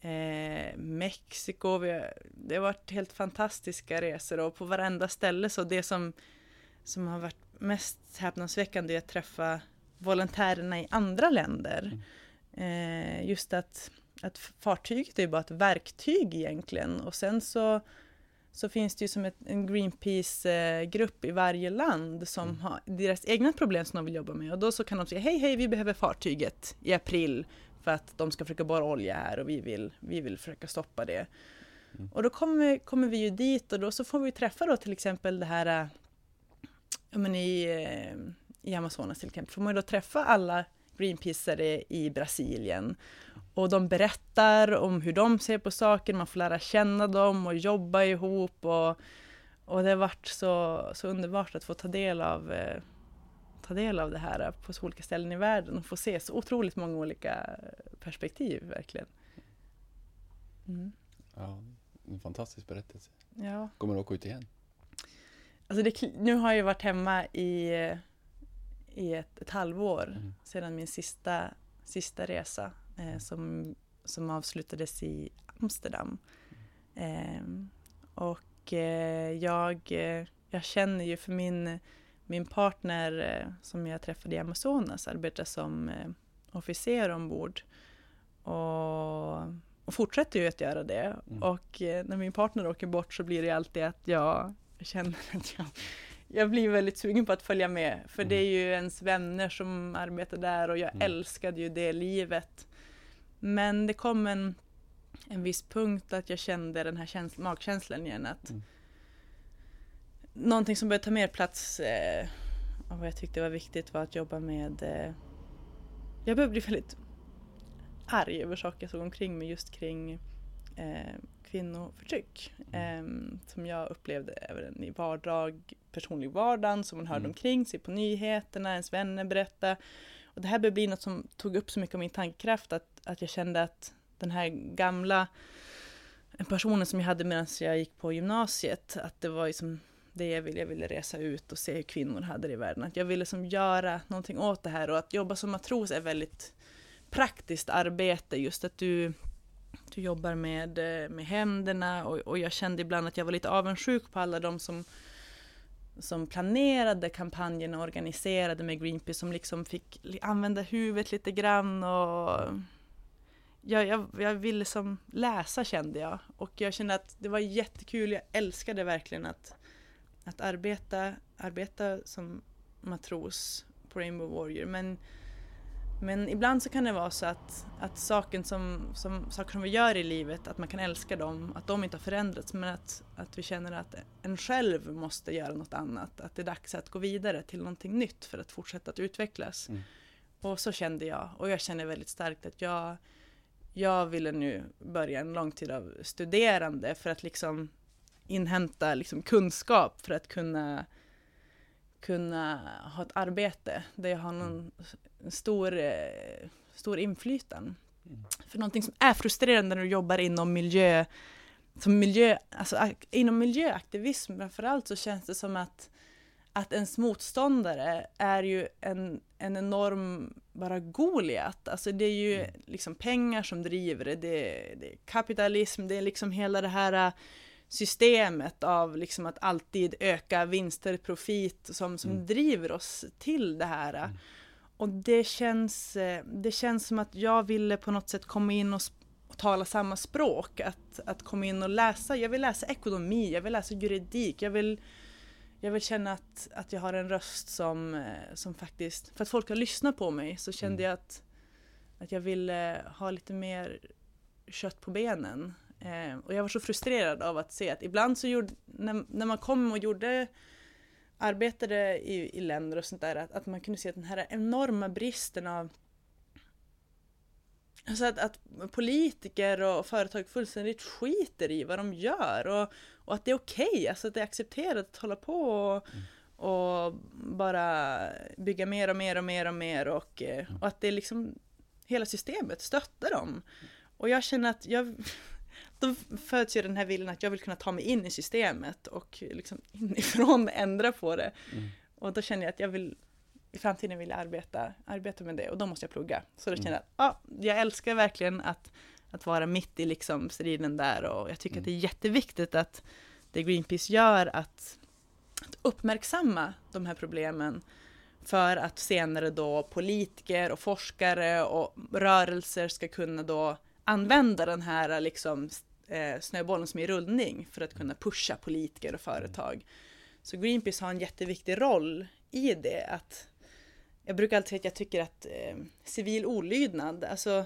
eh, Mexiko. Har, det har varit helt fantastiska resor och på varenda ställe så det som, som har varit mest häpnadsväckande är att träffa volontärerna i andra länder. Eh, just att, att fartyget är ju bara ett verktyg egentligen och sen så, så finns det ju som ett, en Greenpeace-grupp i varje land som
Mm.
har deras egna problem som de vill jobba med och då så kan de säga hej hej vi behöver fartyget i april för att de ska försöka borra olja här och vi vill, vi vill försöka stoppa det.
Mm.
Och då kommer, kommer vi ju dit och då så får vi träffa då till exempel det här men i, eh, i Amazonas till exempel, får man ju då träffa alla Greenpeaceare i Brasilien. Och de berättar om hur de ser på saker, man får lära känna dem och jobba ihop. Och, och det har varit så, så underbart att få ta del av eh, ta del av det här på så olika ställen i världen och få se så otroligt många olika perspektiv verkligen. Mm.
Ja, en fantastisk berättelse.
Ja.
Kommer du åka ut igen?
Alltså det, nu har jag varit hemma i, i ett, ett halvår
Mm.
sedan min sista, sista resa eh, som, som avslutades i Amsterdam. Eh, och eh, jag, eh, jag känner ju för min, min partner eh, som jag träffade i Amazonas arbetar som eh, officer ombord. Och, och fortsätter ju att göra det.
Mm.
Och när min partner åker bort så blir det alltid att jag känner att jag, jag blir väldigt sugen på att följa med. För det är ju ens vänner som arbetar där och jag
Mm.
älskade ju det livet. Men det kom en, en viss punkt att jag kände den här käns- magkänslan igen. Att
Mm.
Någonting som började ta mer plats eh, och vad jag tyckte var viktigt var att jobba med eh, Jag började bli väldigt arg över saker jag såg omkring mig just kring eh, kvinnoförtryck. Eh, som jag upplevde även i vardag, personlig vardagen, som man hörde
Mm.
omkring sig på nyheterna, ens vänner berätta. Och det här började bli något som tog upp så mycket av min tankekraft att, att jag kände att den här gamla personen som jag hade medan jag gick på gymnasiet, att det var liksom det jag ville, jag ville resa ut och se hur kvinnor hade det i världen. Att jag ville som göra någonting åt det här och att jobba som matros är väldigt praktiskt arbete, just att du du jobbar med, eh, med händerna och, och jag kände ibland att jag var lite avundsjuk på alla de som, som planerade kampanjen och organiserade med Greenpeace som liksom fick använda huvudet lite grann och jag, jag, jag ville som läsa kände jag. Och jag kände att det var jättekul, jag älskade verkligen att, att arbeta, arbeta som matros på Rainbow Warrior. Men men ibland så kan det vara så att, att saken som, som, saker som vi gör i livet, att man kan älska dem, att de inte har förändrats, men att, att vi känner att en själv måste göra något annat. Att det är dags att gå vidare till någonting nytt för att fortsätta att utvecklas.
Mm.
Och så kände jag, och jag känner väldigt starkt att jag, jag ville nu börja en lång tid av studerande för att liksom inhämta liksom kunskap för att kunna kunna ha ett arbete där jag har någon stor, eh, stor inflytande.
Mm.
För någonting som är frustrerande när du jobbar inom miljö, som miljö, alltså inom miljöaktivism framförallt så känns det som att, att ens motståndare är ju en, en enorm bara Goliat. Alltså det är ju
Mm.
liksom pengar som driver det, det är, det är kapitalism, det är liksom hela det här systemet av liksom att alltid öka vinster, profit som, som
Mm.
driver oss till det här. Och det känns, eh, det känns som att jag ville på något sätt komma in och, och tala samma språk. Att, att komma in och läsa, jag vill läsa ekonomi, jag vill läsa juridik, jag vill, jag vill känna att, att jag har en röst som, eh, som faktiskt, för att folk har lyssnat på mig så kände
Mm.
jag att, att jag ville ha lite mer kött på benen. Eh, och jag var så frustrerad av att se att ibland så gjorde, när, när man kom och gjorde arbetade i, i länder och sånt där, att, att man kunde se att den här enorma bristen av Alltså att, att politiker och företag fullständigt skiter i vad de gör och, och att det är okej, alltså att det är accepterat att hålla på och, och bara bygga mer och mer och mer och mer och, eh, och att det är liksom hela systemet stöttar dem. Och jag känner att jag då föds ju den här viljan att jag vill kunna ta mig in i systemet och liksom inifrån ändra på det.
Mm.
Och då känner jag att jag vill i framtiden vill jag arbeta, arbeta med det och då måste jag plugga. Så då
Mm.
känner jag att ja, jag älskar verkligen att, att vara mitt i liksom striden där och jag tycker
Mm.
att det är jätteviktigt att det Greenpeace gör att, att uppmärksamma de här problemen för att senare då politiker och forskare och rörelser ska kunna då använda den här liksom eh, snöbollen som är i rullning för att kunna pusha politiker och företag. Så Greenpeace har en jätteviktig roll i det. Att jag brukar alltid säga att jag tycker att eh, civil olydnad, alltså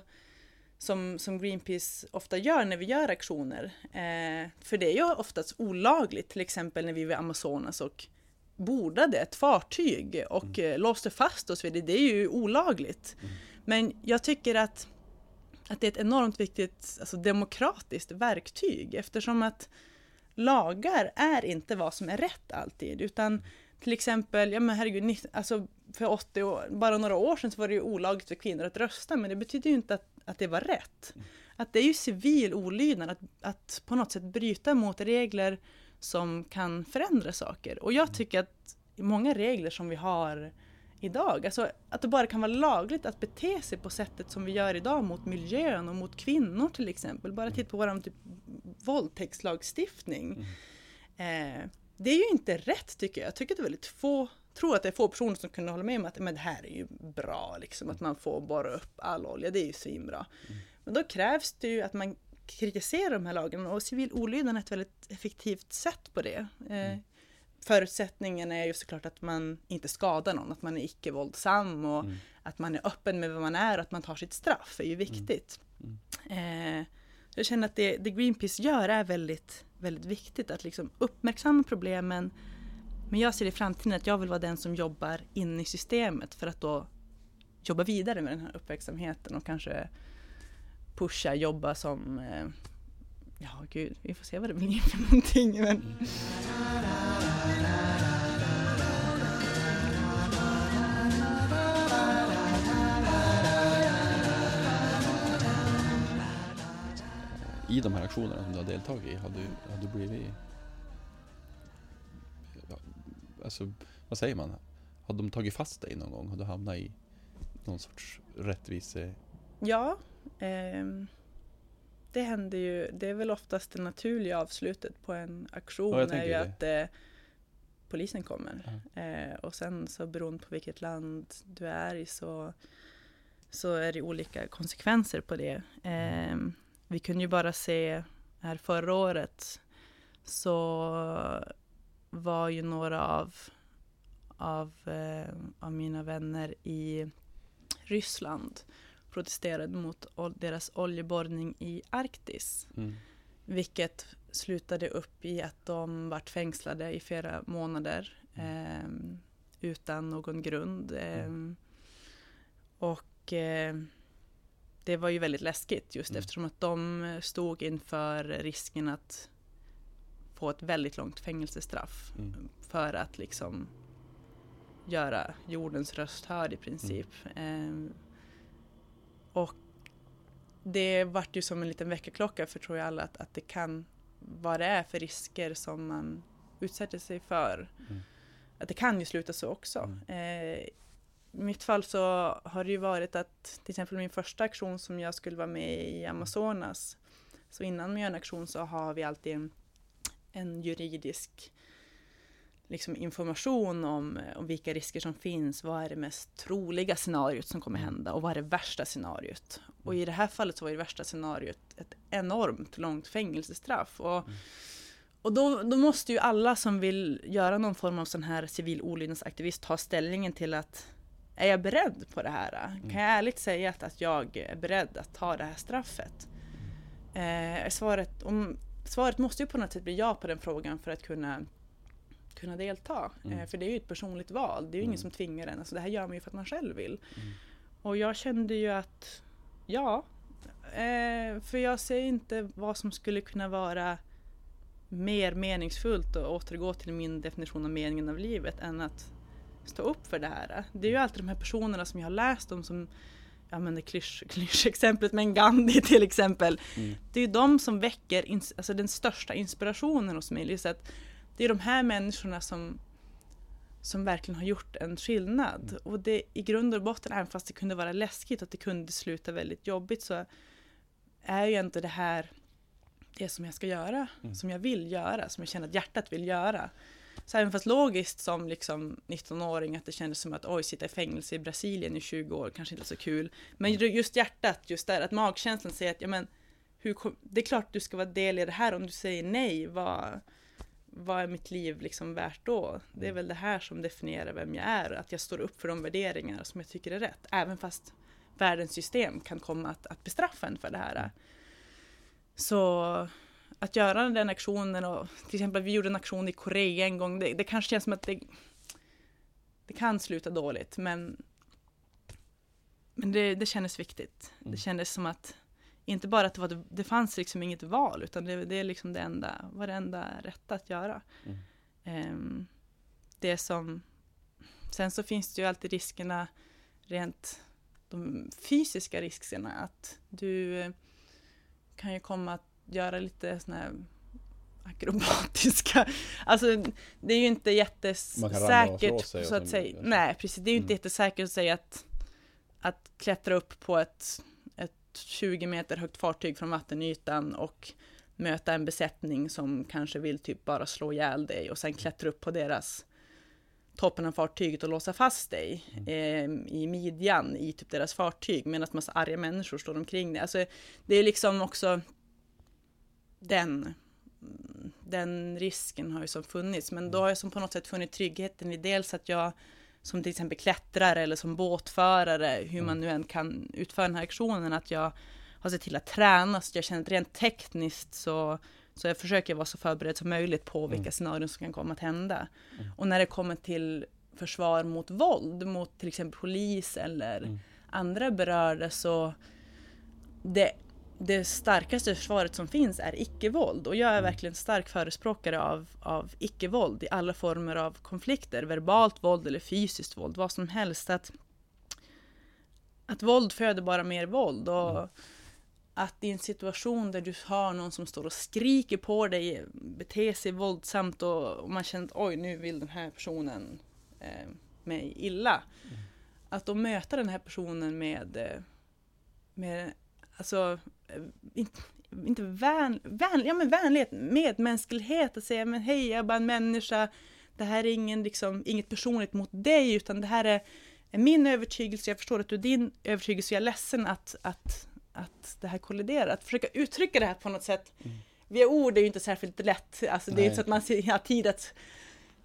som, som Greenpeace ofta gör när vi gör aktioner, eh, för det är ju oftast olagligt, till exempel när vi var i Amazonas och bordade ett fartyg och eh, låste fast oss vid det, det är ju olagligt. Men jag tycker att, att det är ett enormt viktigt alltså demokratiskt verktyg eftersom att lagar är inte vad som är rätt alltid, utan till exempel, ja men herregud, alltså för 80 år, bara några år sedan så var det ju olagligt för kvinnor att rösta, men det betyder ju inte att, att det var rätt. Att det är ju civil olydnad, att, att på något sätt bryta mot regler som kan förändra saker. Och jag tycker att många regler som vi har idag, alltså att det bara kan vara lagligt att bete sig på sättet som vi gör idag mot miljön och mot kvinnor till exempel. Bara titta på vår typ våldtäktslagstiftning. Eh, det är ju inte rätt tycker jag. Jag tycker att det är väldigt få, tror att det är få personer som kunde hålla med om att men det här är ju bra, liksom, att man får borra upp all olja, det är ju svinbra. Men då krävs det ju att man kritiserar de här lagarna och civil olydnad är ett väldigt effektivt sätt på det. Eh, Förutsättningen är ju såklart att man inte skadar någon, att man är icke-våldsam och
Mm.
att man är öppen med vad man är och att man tar sitt straff är ju viktigt. Eh, jag känner att det, det Greenpeace gör är väldigt, väldigt viktigt, att liksom uppmärksamma problemen. Men jag ser i framtiden att jag vill vara den som jobbar in i systemet för att då jobba vidare med den här uppmärksamheten och kanske pusha, jobba som eh, Ja, gud, vi får se vad det blir för någonting. Men...
I de här aktionerna som du har deltagit i, har du, har du blivit... Alltså, vad säger man? Har de tagit fast dig någon gång? Har du hamnat i någon sorts rättvise...
Ja, ehm, det händer ju. Det är väl oftast det naturliga avslutet på en aktion
Ja,
är ju
det.
att eh, polisen kommer. Eh, och sen så beroende på vilket land du är i så, så är det olika konsekvenser på det. Ehm, vi kunde ju bara se här förra året så var ju några av, av, eh, av mina vänner i Ryssland protesterade mot deras oljeborrning i Arktis.
Mm.
Vilket slutade upp i att de vart fängslade i flera månader ehm, utan någon grund. ehm, och eh, det var ju väldigt läskigt just
Mm.
eftersom att de stod inför risken att få ett väldigt långt fängelsestraff
Mm.
för att liksom göra jordens röst hörd i princip. Ehm, och det vart ju som en liten väckarklocka för tror jag alla att, att det kan, vad det är för risker som man utsätter sig för.
Mm.
Att det kan ju sluta så också.
Mm.
Eh, I mitt fall så har det ju varit att till exempel min första aktion som jag skulle vara med i Amazonas. Så innan man gör en aktion så har vi alltid en, en juridisk liksom information om, eh, om vilka risker som finns. Vad är det mest troliga scenariot som kommer hända och vad är det värsta scenariot? Och i det här fallet så var det värsta scenariot ett enormt långt fängelsestraff. Och,
Mm.
och då, då måste ju alla som vill göra någon form av sån här civil olydnadsaktivist ta ställningen till att är jag beredd på det här? Kan jag ärligt säga att, att jag är beredd att ta det här straffet? Eh, svaret, om, svaret måste ju på något sätt bli ja på den frågan för att kunna, kunna delta.
Mm.
Eh, för det är ju ett personligt val, det är ju
Mm.
ingen som tvingar en. Alltså, det här gör man ju för att man själv vill.
Mm.
Och jag kände ju att ja, eh, för jag ser inte vad som skulle kunna vara mer meningsfullt och återgå till min definition av meningen av livet än att stå upp för det här. Det är ju alltid de här personerna som jag har läst om som jag använder klysch, klyschexemplet med Gandhi till exempel.
Mm.
Det är ju de som väcker alltså den största inspirationen hos mig. Så att det är de här människorna som, som verkligen har gjort en skillnad.
Mm.
Och det i grund och botten, även fast det kunde vara läskigt och det kunde sluta väldigt jobbigt så är ju inte det här det som jag ska göra,
Mm.
som jag vill göra, som jag känner att hjärtat vill göra. Så även fast logiskt som liksom 19-åring att det kändes som att oj, sitta i fängelse i Brasilien i 20 år kanske inte så kul. Men just hjärtat, just där, att magkänslan säger att ja men, hur kom, det är klart du ska vara del i det här, om du säger nej, vad, vad är mitt liv liksom värt då? Det är väl det här som definierar vem jag är, att jag står upp för de värderingar som jag tycker är rätt, även fast världens system kan komma att, att bestraffa en för det här. Så att göra den aktionen och till exempel vi gjorde en aktion i Korea en gång, det, det kanske känns som att det, det kan sluta dåligt, men, men det, det kändes viktigt.
Mm.
Det kändes som att inte bara att det, var, det fanns liksom inget val, utan det, det är liksom det enda, var det enda rätta att göra.
Mm.
Ehm, det som, sen så finns det ju alltid riskerna rent de fysiska riskerna, att du kan ju komma att göra lite sådana här akrobatiska, alltså det är ju inte jättesäkert så att säga, nej precis, det är ju inte
Mm.
jättesäkert att säga att, att klättra upp på ett 20 meter högt fartyg från vattenytan och möta en besättning som kanske vill typ bara slå ihjäl dig och sen klättra upp på deras toppen av fartyget och låsa fast dig eh, i midjan i typ deras fartyg medan massa arga människor står omkring dig. Alltså, det är liksom också den, den risken har ju som funnits, men då har jag som på något sätt funnit tryggheten i dels att jag som till exempel klättrare eller som båtförare, hur man nu än kan utföra den här aktionen, att jag har sett till att träna så jag känner att rent tekniskt så, så jag försöker vara så förberedd som möjligt på vilka
Mm.
scenarion som kan komma att hända.
Mm.
Och när det kommer till försvar mot våld, mot till exempel polis eller
Mm.
andra berörda så det, det starkaste försvaret som finns är icke-våld och jag är
Mm.
verkligen stark förespråkare av, av icke-våld i alla former av konflikter, verbalt våld eller fysiskt våld, vad som helst. Att, att våld föder bara mer våld och
Mm.
att i en situation där du har någon som står och skriker på dig, beter sig våldsamt och, och man känner att oj, nu vill den här personen eh, mig illa.
Mm.
Att då möta den här personen med, eh, med alltså, inte, inte vän, vän, ja, men vänlighet, medmänsklighet, att säga men hej, jag är bara en människa, det här är ingen, liksom, inget personligt mot dig, utan det här är, är min övertygelse, jag förstår att du är din övertygelse, jag är ledsen att, att, att det här kolliderar. Att försöka uttrycka det här på något sätt,
Mm.
via ord är ju inte särskilt lätt, alltså det är inte så att man har tid att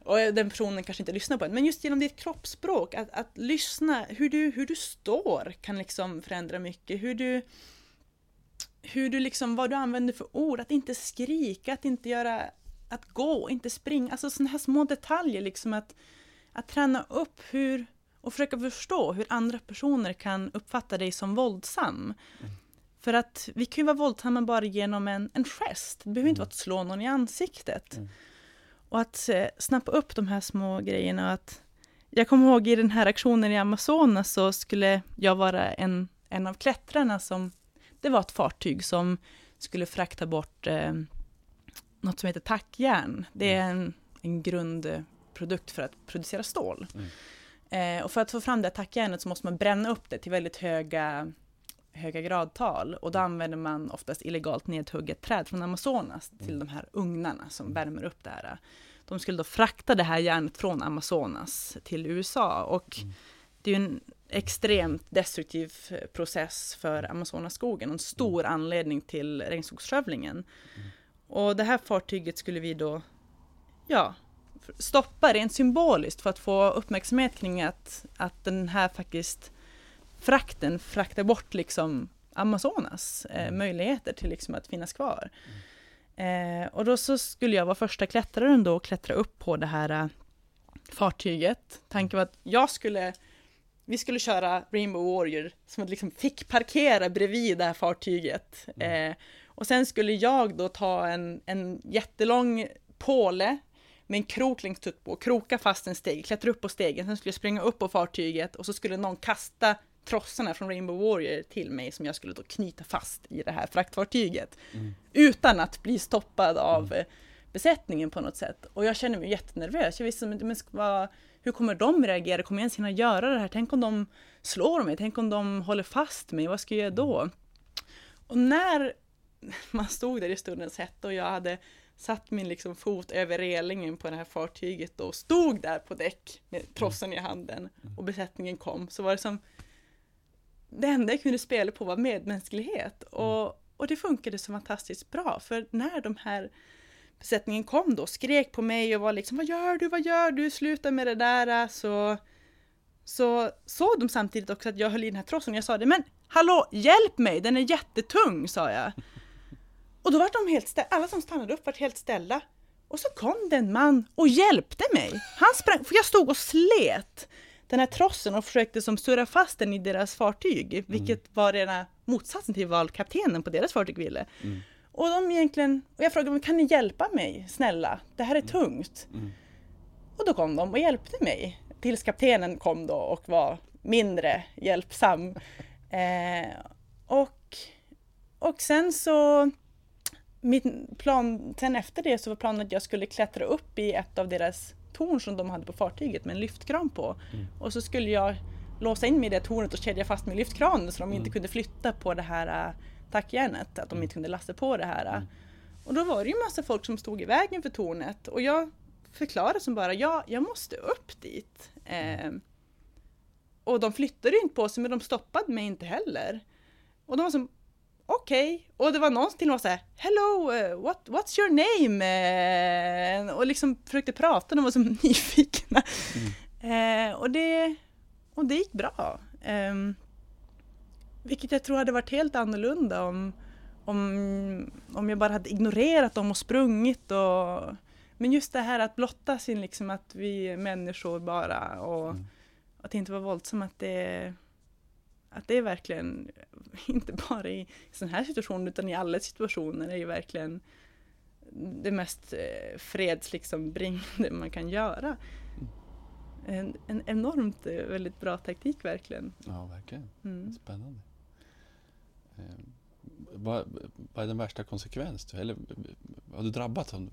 och den personen kanske inte lyssnar på en, men just genom ditt kroppsspråk, att, att lyssna, hur du, hur du står kan liksom förändra mycket, hur du hur du liksom, vad du använder för ord, att inte skrika, att inte göra, att gå, inte springa, alltså sådana här små detaljer liksom att, att träna upp hur, och försöka förstå hur andra personer kan uppfatta dig som våldsam. För att vi kan ju vara våldsamma bara genom en, en gest, det behöver inte
Mm.
vara att slå någon i ansiktet.
Mm.
Och att eh, snappa upp de här små grejerna och att jag kommer ihåg i den här aktionen i Amazonas så skulle jag vara en, en av klättrarna som det var ett fartyg som skulle frakta bort eh, något som heter tackjärn. Det är en, en grundprodukt för att producera stål.
Mm.
Eh, och för att få fram det tackjärnet så måste man bränna upp det till väldigt höga, höga gradtal och då använder man oftast illegalt nedhugget träd från Amazonas till de här ugnarna som värmer upp det här. De skulle då frakta det här järnet från Amazonas till USA och det är ju en extremt destruktiv process för Amazonasskogen och en stor anledning till regnskogsskövlingen. Och det här fartyget skulle vi då, ja, stoppa rent symboliskt för att få uppmärksamhet kring att, att den här faktiskt frakten fraktar bort liksom Amazonas eh, möjligheter till liksom att finnas kvar. Eh, och då så skulle jag vara första klättraren då och klättra upp på det här eh, fartyget. Tanken var att jag skulle, vi skulle köra Rainbow Warrior som liksom fick parkera bredvid det här fartyget. Eh, och sen skulle jag då ta en, en jättelång påle med en krok längst ut på, kroka fast en steg, klättra upp på stegen, sen skulle jag springa upp på fartyget och så skulle någon kasta trossarna från Rainbow Warrior till mig som jag skulle då knyta fast i det här fraktfartyget. Utan att bli stoppad av eh, besättningen på något sätt. Och jag kände mig jättenervös. Jag visste inte, men vara, hur kommer de reagera? Kommer jag ens hinna göra det här? Tänk om de slår mig? Tänk om de håller fast mig? Vad ska jag göra då? Och när man stod där i stundens hetta och jag hade satt min liksom fot över relingen på det här fartyget och stod där på däck med trossen i handen och besättningen kom så var det som det enda jag kunde spela på var medmänsklighet och, och det funkade så fantastiskt bra för när de här besättningen kom då skrek på mig och var liksom vad gör du, vad gör du, sluta med det där så så såg de samtidigt också att jag höll i den här trossen och jag sa det men hallå hjälp mig, den är jättetung sa jag. Och då var de helt ställda, alla som stannade upp var helt ställda. Och så kom det en man och hjälpte mig. Han sprang, för jag stod och slet den här trossen och försökte som surra fast den i deras fartyg, vilket var rena motsatsen till vad kaptenen på deras fartyg ville. Och de egentligen, och jag frågade, kan ni hjälpa mig, snälla? Det här är tungt. Och då kom de och hjälpte mig. Tills kaptenen kom då och var mindre hjälpsam. Eh, och, och sen så, min plan, sen efter det så var planen att jag skulle klättra upp i ett av deras torn som de hade på fartyget med en lyftkran på. Och så skulle jag låsa in mig i det tornet och kedja fast med lyftkranen så de inte kunde flytta på det här äh, tackjärnet, att de inte kunde lasta på det här. äh. Och då var det ju massa folk som stod i vägen för tornet och jag förklarade som bara, ja, jag måste upp dit. Eh, och de flyttade ju inte på sig men de stoppade mig inte heller. Och de var som, okej. Och det var någon som till och med var så hello, eh, what, what's your name? Eh, och liksom försökte prata, de var så nyfikna. Eh, och, det, och det gick bra. Ehm, vilket jag tror hade varit helt annorlunda om, om, om jag bara hade ignorerat dem och sprungit. Och, men just det här att blotta sin, liksom att vi är människor bara och att inte vara våldsam, att det, att det är verkligen, inte bara i sådana här situationer utan i alla situationer är ju verkligen det mest eh, freds liksom bringande man kan göra. En, en enormt eh, väldigt bra taktik verkligen.
Ja, verkligen.
Mm.
Spännande. Eh, vad, vad är den värsta konsekvens? du- Eller har du drabbats av...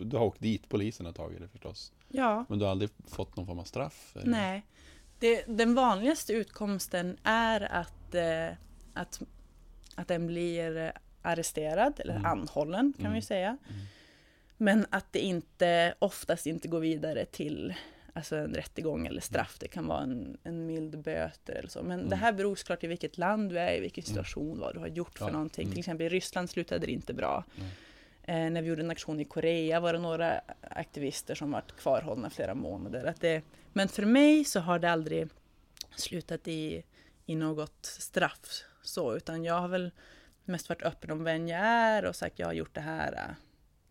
Du har åkt dit, polisen har tagit det förstås.
Ja,
Men du har aldrig fått någon form av straff? eller?
nej. Det, den vanligaste utkomsten är att, eh, att, att den blir arresterad eller
Mm.
anhållen kan
Mm.
vi säga.
Mm.
Men att det inte, oftast inte går vidare till alltså en rättegång eller straff. Det kan vara en, en mild böter eller så. Men det
Mm.
här beror såklart i vilket land du är, i vilken situation, vad du har gjort för
Ja,
någonting.
mm.
Till exempel i Ryssland slutade det inte bra. Eh, när vi gjorde en aktion i Korea var det några aktivister som varit kvarhållna flera månader. Att det, men för mig så har det aldrig slutat i, i något straff så, utan jag har väl mest varit öppen om vem jag är och sagt jag har gjort det här.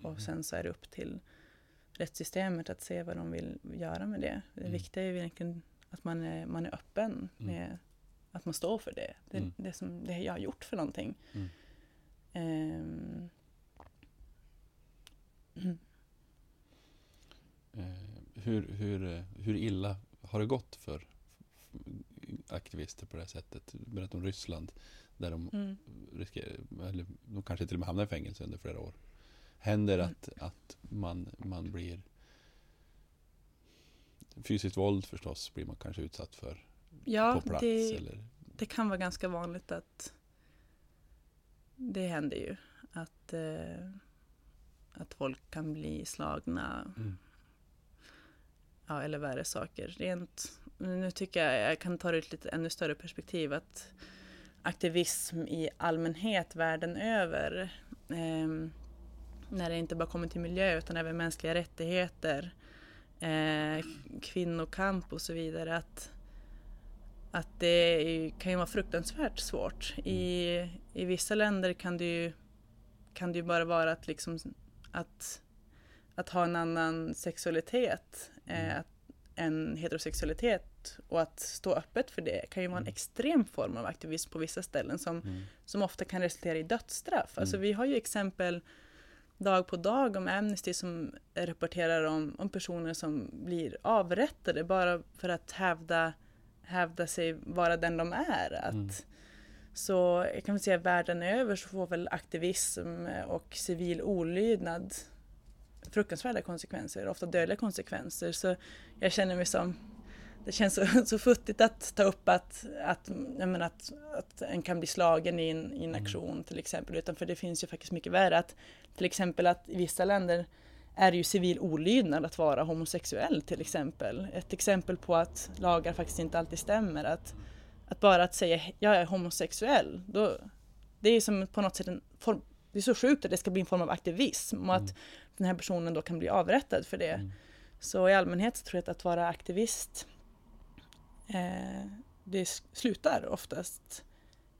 Och sen så är det upp till rättssystemet att se vad de vill göra med det. Det
Mm.
viktiga är ju egentligen att man är, man är öppen med att man står för det. Det,
Mm.
det som det jag har gjort för någonting.
Mm. Eh, hur, hur, hur illa har det gått för aktivister på det här sättet? Du berättade om Ryssland där de
mm.
riskerar, eller de kanske till och med hamnar i fängelse under flera år. Händer att, att man, man blir fysiskt våld förstås blir man kanske utsatt för
Ja,
på plats
det,
eller
det kan vara ganska vanligt att det händer ju att, eh, att folk kan bli slagna
Mm.
ja, eller värre saker. Rent, nu tycker jag jag kan ta det i ett lite ännu större perspektiv att aktivism i allmänhet världen över ehm, när det inte bara kommer till miljö utan även mänskliga rättigheter, eh, kvinnokamp och så vidare. Att, att det kan ju vara fruktansvärt svårt. I, i vissa länder kan det ju, kan det ju bara vara att, liksom, att, att ha en annan sexualitet eh, att, än heterosexualitet och att stå öppet för det kan ju vara en extrem form av aktivism på vissa ställen som,
Mm.
som ofta kan resultera i dödsstraff. Alltså
Mm.
vi har ju exempel dag på dag om Amnesty som rapporterar om, om personer som blir avrättade bara för att hävda, hävda sig vara den de är. Att,
Mm.
Så jag kan väl säga världen över så får väl aktivism och civil olydnad fruktansvärda konsekvenser, ofta dödliga konsekvenser. Så jag känner mig som det känns så, så futtigt att ta upp att, att, menar att, att en kan bli slagen i en, i en aktion till exempel. Utan för det finns ju faktiskt mycket värre. Att, till exempel att i vissa länder är det ju civil olydnad att vara homosexuell till exempel. Ett exempel på att lagar faktiskt inte alltid stämmer. Att, att bara att säga jag är homosexuell, då, det är som på något sätt en form, det är så sjukt att det ska bli en form av aktivism och att den här personen då kan bli avrättad för det.
Mm.
Så i allmänhet så tror jag att att vara aktivist eh, det slutar oftast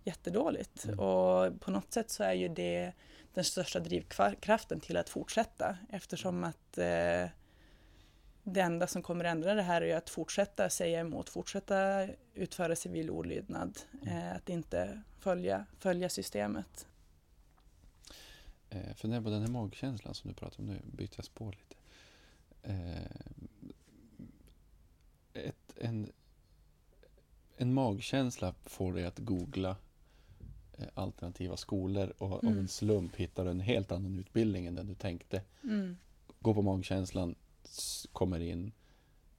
jättedåligt.
Mm.
Och på något sätt så är ju det den största drivkraften till att fortsätta eftersom att eh, det enda som kommer ändra det här är att fortsätta säga emot, fortsätta utföra civil olydnad, eh, att inte följa, följa systemet.
Eh, Fundera på den här magkänslan som du pratar om nu, byter jag spår lite. Eh, ett, en, en magkänsla får dig att googla eh, alternativa skolor och av
Mm.
en slump hittar du en helt annan utbildning än den du tänkte.
Mm.
Gå på magkänslan, kommer in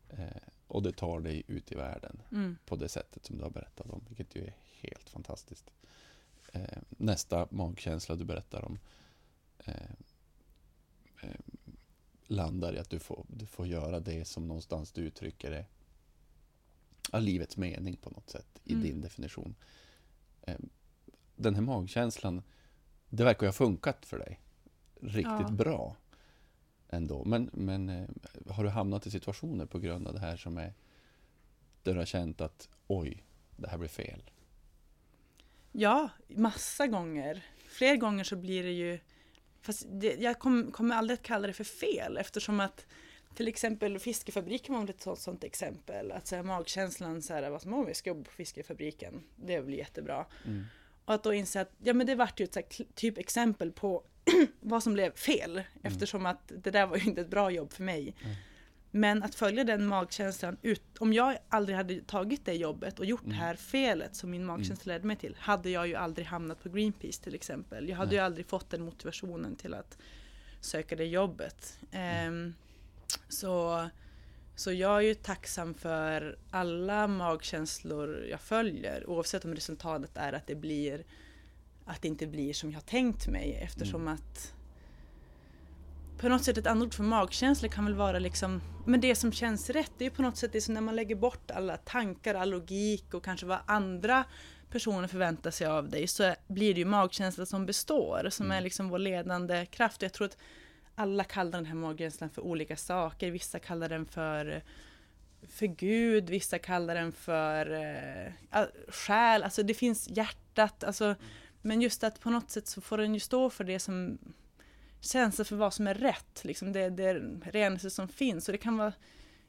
eh, och det tar dig ut i världen
Mm.
på det sättet som du har berättat om, vilket ju är helt fantastiskt. Eh, nästa magkänsla du berättar om eh, eh, landar i att du får, du får göra det som någonstans du uttrycker är ja, livets mening på något sätt i
Mm.
din definition. Eh, den här magkänslan, det verkar ju ha funkat för dig riktigt
Ja.
bra ändå. Men, men eh, har du hamnat i situationer på grund av det här som är där du har känt att oj, det här blir fel?
Ja, massa gånger. Fler gånger så blir det ju... Fast det, jag kom, kommer aldrig att kalla det för fel eftersom att till exempel fiskefabriken var ett sånt, exempel. Att så här, magkänslan så här, vad som om vi ska jobba på fiskefabriken, det blir jättebra.
Mm.
Och att då inse att ja, men det vart ju ett här, typ exempel på vad som blev fel eftersom att det där var ju inte ett bra jobb för mig.
Mm.
Men att följa den magkänslan, ut, om jag aldrig hade tagit det jobbet och gjort det
Mm.
här felet som min magkänsla ledde mig till, hade jag ju aldrig hamnat på Greenpeace till exempel. Jag hade
Nej.
ju aldrig fått den motivationen till att söka det jobbet. Ehm, så, så jag är ju tacksam för alla magkänslor jag följer, oavsett om resultatet är att det blir att det inte blir som jag tänkt mig eftersom att på något sätt ett annat ord för magkänsla kan väl vara liksom, men det som känns rätt, det är ju på något sätt det som när man lägger bort alla tankar, all logik och kanske vad andra personer förväntar sig av dig så blir det ju magkänsla som består, som är liksom vår ledande kraft. Jag tror att alla kallar den här magkänslan för olika saker. Vissa kallar den för för Gud, vissa kallar den för eh, själ, alltså det finns hjärtat, alltså, men just att på något sätt så får den ju stå för det som känsla för vad som är rätt, liksom det, det renaste som finns. Och det kan vara,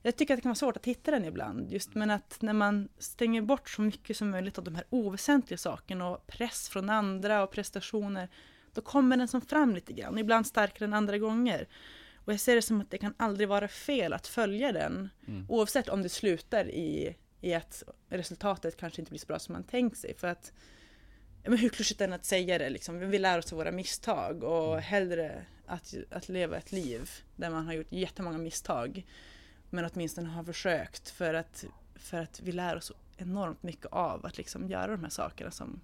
jag tycker att det kan vara svårt att hitta den ibland, just men att när man stänger bort så mycket som möjligt av de här oväsentliga sakerna och press från andra och prestationer, då kommer den som fram lite grann, ibland starkare än andra gånger. Och jag ser det som att det kan aldrig vara fel att följa den,
Mm.
oavsett om det slutar i, i att resultatet kanske inte blir så bra som man tänkt sig. För att, men hur klyschigt än att säga det, liksom, vi lär oss av våra misstag och hellre att, att leva ett liv där man har gjort jättemånga misstag, men åtminstone har försökt för att, för att vi lär oss enormt mycket av att liksom göra de här sakerna som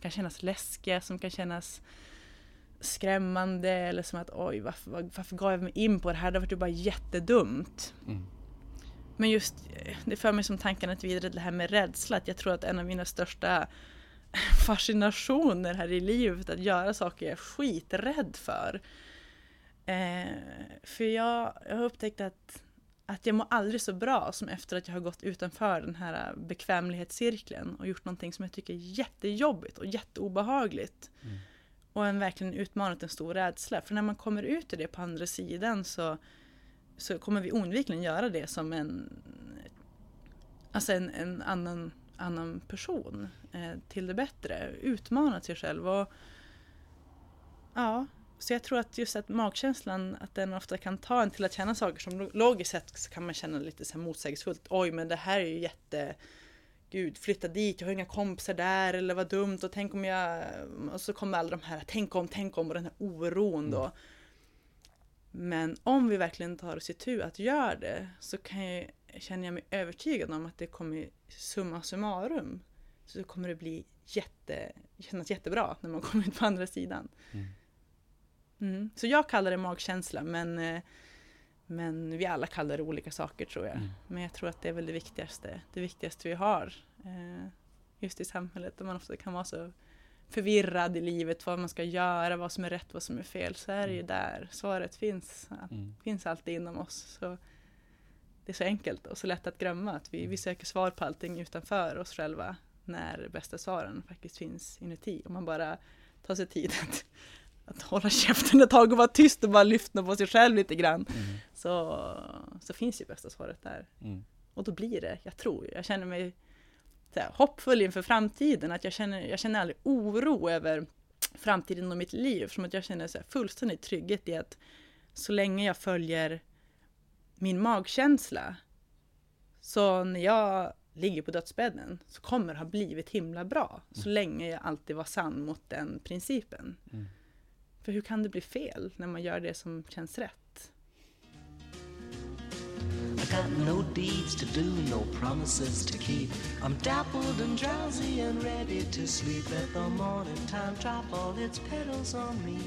kan kännas läskiga, som kan kännas skrämmande eller som att oj, varför, varför gav jag mig in på det här? Det var ju bara jättedumt.
Mm.
Men just, eh, det för mig som tankarna vidare till det här med rädsla, att jag tror att en av mina största fascinationer här i livet, att göra saker jag är skiträdd för. Eh, för jag, jag har upptäckt att, att jag mår aldrig så bra som efter att jag har gått utanför den här bekvämlighetscirkeln och gjort någonting som jag tycker är jättejobbigt och jätteobehagligt.
Mm.
Och en verkligen utmanat en stor rädsla. För när man kommer ut ur det på andra sidan så, så kommer vi oundvikligen göra det som en, alltså en, en annan, annan person eh, till det bättre. Utmana sig själv. Och, ja, så jag tror att just att magkänslan, att den ofta kan ta en till att känna saker som logiskt sett så kan man känna lite så här motsägelsefullt. Oj, men det här är ju jätte gud, flytta dit, jag har inga kompisar där eller vad dumt och tänk om jag... Och så kommer alla de här, tänk om, tänk om och den här oron då. Mm. Men om vi verkligen tar oss itu att göra det så kan jag, känner jag mig övertygad om att det kommer summa summarum så kommer det bli jätte, kännas jättebra när man kommer ut på andra sidan. Mm. Mm. Så jag kallar det magkänsla men eh, men vi alla kallar det olika saker tror jag. Mm. Men jag tror att det är väl det viktigaste, det viktigaste vi har. Eh, just i samhället där man ofta kan vara så förvirrad i livet, vad man ska göra, vad som är rätt, vad som är fel. Så är det ju mm. där svaret finns. Mm. finns alltid inom oss. Så det är så enkelt och så lätt att glömma att vi, vi mm. söker svar på allting utanför oss själva när bästa svaren faktiskt finns inuti. Om man bara tar sig tid att att hålla käften ett tag och vara tyst och bara lyssna på sig själv lite grann. Mm. Så, så finns ju bästa svaret där. Mm. Och då blir det, jag tror, jag känner mig så här, hoppfull inför framtiden. Att jag känner, jag känner aldrig oro över framtiden och mitt liv. Som att jag känner så här, fullständig trygghet i att så länge jag följer min magkänsla så när jag ligger på dödsbädden så kommer det ha blivit himla bra. Så mm. länge jag alltid var sann mot den principen. Mm. För hur kan det bli fel när man gör det som känns rätt? I got no deeds to do, no promises to keep. I'm dappled and drowsy and ready to sleep. Let the morning time drop all its petals on me.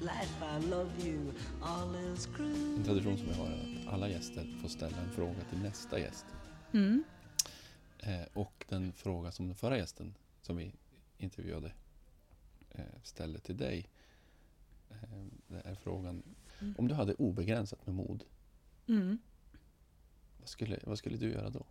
Life, I love you, all is cruel. En tradition som jag har är att alla gäster får ställa en fråga till nästa gäst. Mm. Eh, och den fråga som den förra gästen som vi intervjuade eh, ställde till dig Eh, det är frågan. Mm. Om du hade obegränsat med mod, mm. vad, skulle, vad skulle du göra då?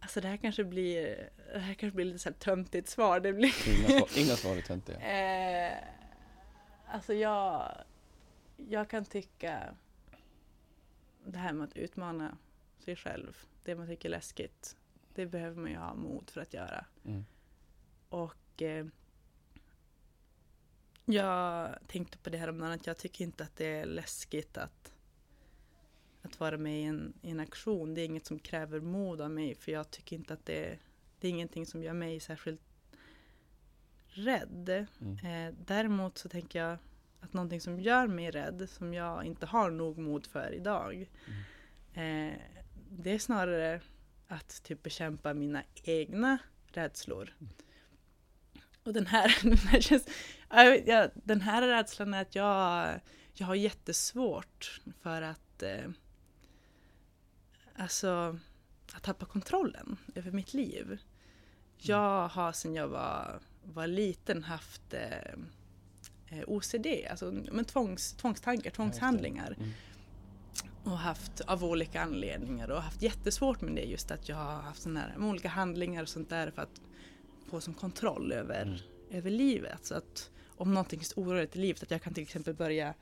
Alltså det här kanske blir, det här kanske blir lite så här töntigt svar. Det blir... Inga, svar, inga svar är töntiga. Eh, alltså jag, jag kan tycka det här med att utmana sig själv, det man tycker är läskigt, det behöver man ju ha mod för att göra. Mm. Och eh, jag tänkte på det här om att jag tycker inte att det är läskigt att, att vara med i en, i en aktion. Det är inget som kräver mod av mig, för jag tycker inte att det, det är ingenting som gör mig särskilt rädd. Mm. Eh, däremot så tänker jag att någonting som gör mig rädd, som jag inte har nog mod för idag, mm. eh, det är snarare att typ bekämpa mina egna rädslor. Mm. Och den här, den här, känns, ja, den här rädslan är att jag, jag har jättesvårt för att eh, alltså att tappa kontrollen över mitt liv. Mm. Jag har sedan jag var, var liten haft eh, Eh, OCD, alltså men tvångs, tvångstankar, tvångshandlingar. Mm. Och haft av olika anledningar och haft jättesvårt med det just att jag har haft sådana här olika handlingar och sånt där för att få som kontroll över, mm. över livet. Så att om någonting är oroligt i livet, att jag kan till exempel börja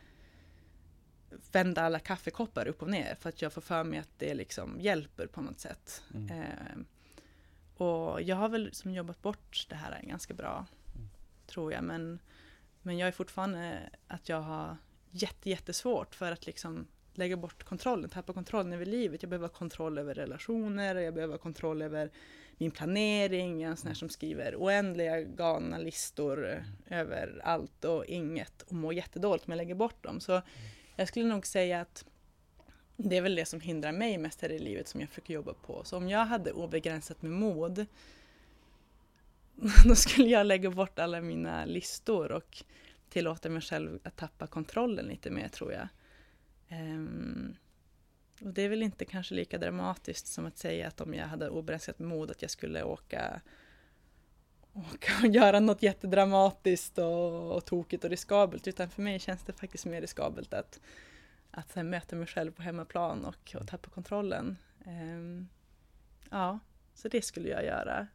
vända alla kaffekoppar upp och ner för att jag får för mig att det liksom hjälper på något sätt. Mm. Eh, och jag har väl som jobbat bort det här ganska bra, mm. tror jag. Men men jag är fortfarande att jag har jätte, jättesvårt för att liksom lägga bort kontrollen, tappa kontrollen över livet. Jag behöver ha kontroll över relationer, jag behöver ha kontroll över min planering. Jag är en sån här som skriver oändliga galna listor över allt och inget och mår jättedåligt om jag lägger bort dem. Så jag skulle nog säga att det är väl det som hindrar mig mest här i livet som jag försöker jobba på. Så om jag hade obegränsat med mod då skulle jag lägga bort alla mina listor och tillåta mig själv att tappa kontrollen lite mer tror jag. Um, och det är väl inte kanske lika dramatiskt som att säga att om jag hade obegränsat mod att jag skulle åka, åka och göra något jättedramatiskt och, och tokigt och riskabelt. Utan för mig känns det faktiskt mer riskabelt att, att här, möta mig själv på hemmaplan och, och tappa kontrollen. Um, ja, så det skulle jag göra.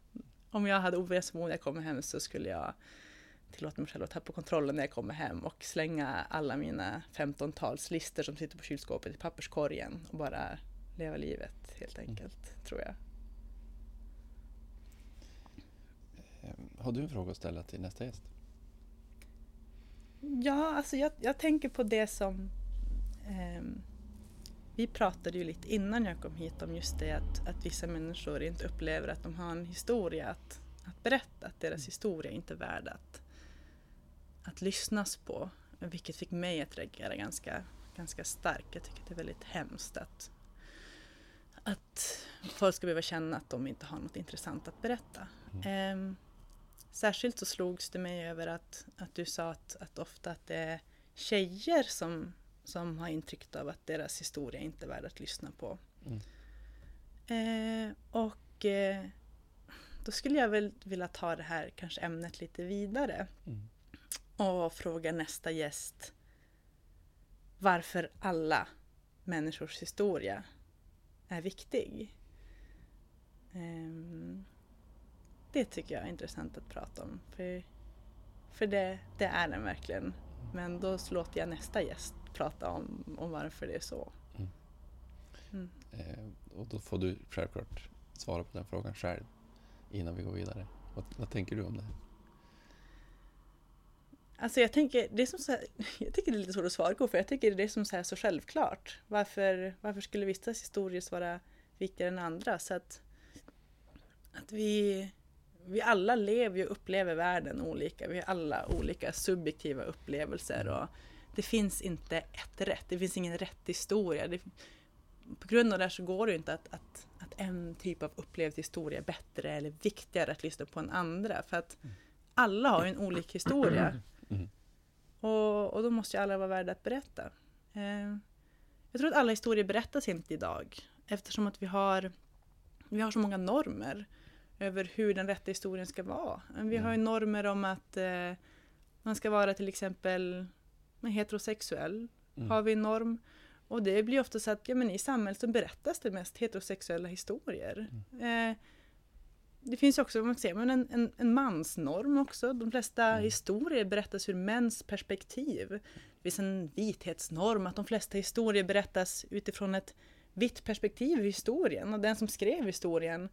Om jag hade obegränsat mod när jag kommer hem så skulle jag tillåta mig själv att tappa kontrollen när jag kommer hem och slänga alla mina 15-tals listor som sitter på kylskåpet i papperskorgen och bara leva livet helt mm. enkelt, mm. tror jag.
Ehm, har du en fråga att ställa till nästa gäst?
Ja, alltså jag, jag tänker på det som eh, vi pratade ju lite innan jag kom hit om just det att, att vissa människor inte upplever att de har en historia att, att berätta, att deras mm. historia inte är värd att, att lyssnas på. Vilket fick mig att reagera ganska, ganska starkt. Jag tycker att det är väldigt hemskt att, att folk ska behöva känna att de inte har något intressant att berätta. Mm. Eh, särskilt så slogs det mig över att, att du sa att, att ofta att det är tjejer som, som har intryck av att deras historia inte är värd att lyssna på. Mm. Eh, och eh, då skulle jag väl vilja ta det här kanske ämnet lite vidare. Mm och fråga nästa gäst varför alla människors historia är viktig. Um, det tycker jag är intressant att prata om. För, för det, det är den verkligen. Men då låter jag nästa gäst prata om, om varför det är så. Mm.
Mm. Eh, och då får du självklart svara på den frågan själv innan vi går vidare. Vad, vad tänker du om det här?
Alltså jag tänker, det är som så här, jag tycker det är lite svårt att svara på för jag tycker det är som så, här så självklart. Varför, varför skulle vissa historier vara viktigare än andra? Så att, att vi, vi alla lever och upplever världen olika. Vi har alla olika subjektiva upplevelser och det finns inte ett rätt. Det finns ingen rätt historia. Det, på grund av det här så går det inte att, att, att en typ av upplevd historia är bättre eller viktigare att lyssna på än andra. För att alla har ju en olik historia. Mm. Och, och då måste ju alla vara värda att berätta. Eh, jag tror att alla historier berättas inte idag eftersom att vi har, vi har så många normer över hur den rätta historien ska vara. Vi har ju mm. normer om att eh, man ska vara till exempel heterosexuell, mm. har vi en norm. Och det blir ofta så att ja, men i samhället så berättas det mest heterosexuella historier. Mm. Eh, det finns också man säger, men en, en, en mansnorm också. De flesta mm. historier berättas ur mäns perspektiv. Det finns en vithetsnorm, att de flesta historier berättas utifrån ett vitt perspektiv i historien och den som skrev historien.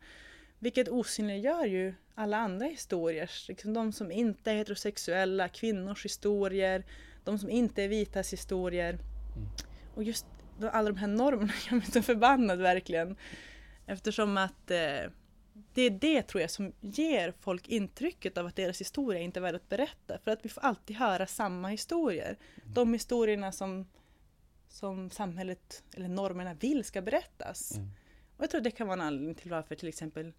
Vilket osynliggör ju alla andra historier, liksom de som inte är heterosexuella, kvinnors historier, de som inte är vitas historier. Mm. Och just alla de här normerna gör mig så förbannad verkligen. Eftersom att eh, det är det tror jag som ger folk intrycket av att deras historia inte är värd att berätta. För att vi får alltid höra samma historier. De historierna som, som samhället eller normerna vill ska berättas. Mm. Och jag tror det kan vara en anledning till varför till exempel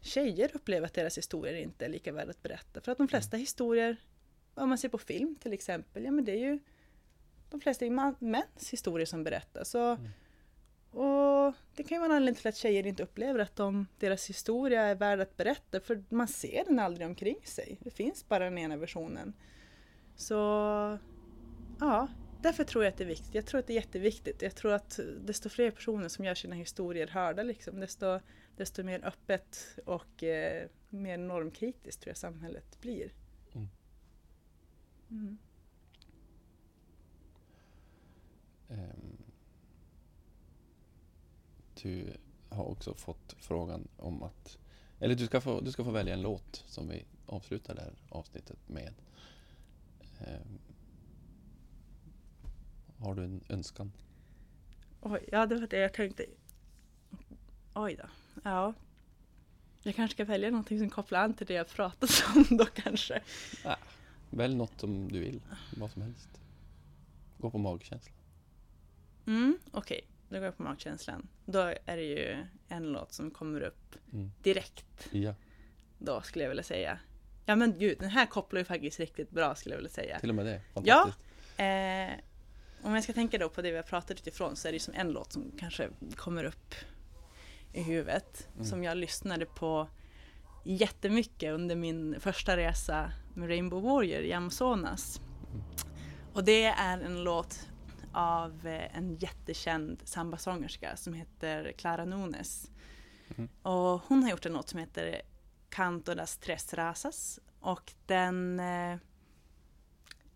tjejer upplever att deras historier inte är lika värda att berätta. För att de flesta mm. historier, om man ser på film till exempel, ja men det är ju de flesta är mäns historier som berättas. Så mm. Och det kan ju vara en anledning till att tjejer inte upplever att de, deras historia är värd att berätta, för man ser den aldrig omkring sig. Det finns bara den ena versionen. Så ja, därför tror jag att det är viktigt. Jag tror att det är jätteviktigt. Jag tror att desto fler personer som gör sina historier hörda, liksom, desto, desto mer öppet och eh, mer normkritiskt tror jag samhället blir. Mm.
Um du har också fått frågan om att... Eller du ska få, du ska få välja en låt som vi avslutar det här avsnittet med. Eh, har du en önskan?
Oj, ja det var det jag tänkte. Oj då. Ja. Jag kanske ska välja någonting som kopplar an till det jag pratat om då kanske.
Välj något som du vill, vad som helst. Gå på magkänsla.
Mm, Okej, då går jag på magkänslan. Då är det ju en låt som kommer upp
Mm.
direkt.
Ja,
Då skulle jag vilja säga. Ja men gud, den här kopplar ju faktiskt riktigt bra skulle jag vilja säga.
till och med det.
Ja.
Fantastiskt.
Eh, om jag ska tänka då på det vi har pratat utifrån så är det ju som en låt som kanske kommer upp i huvudet.
Mm.
Som jag lyssnade på jättemycket under min första resa med Rainbow Warrior i Amazonas. Och det är en låt av eh, en jättekänd sambasångerska som heter Clara Nunes.
Mm.
Och hon har gjort en låt som heter Canto das Tres Razas. Och den eh,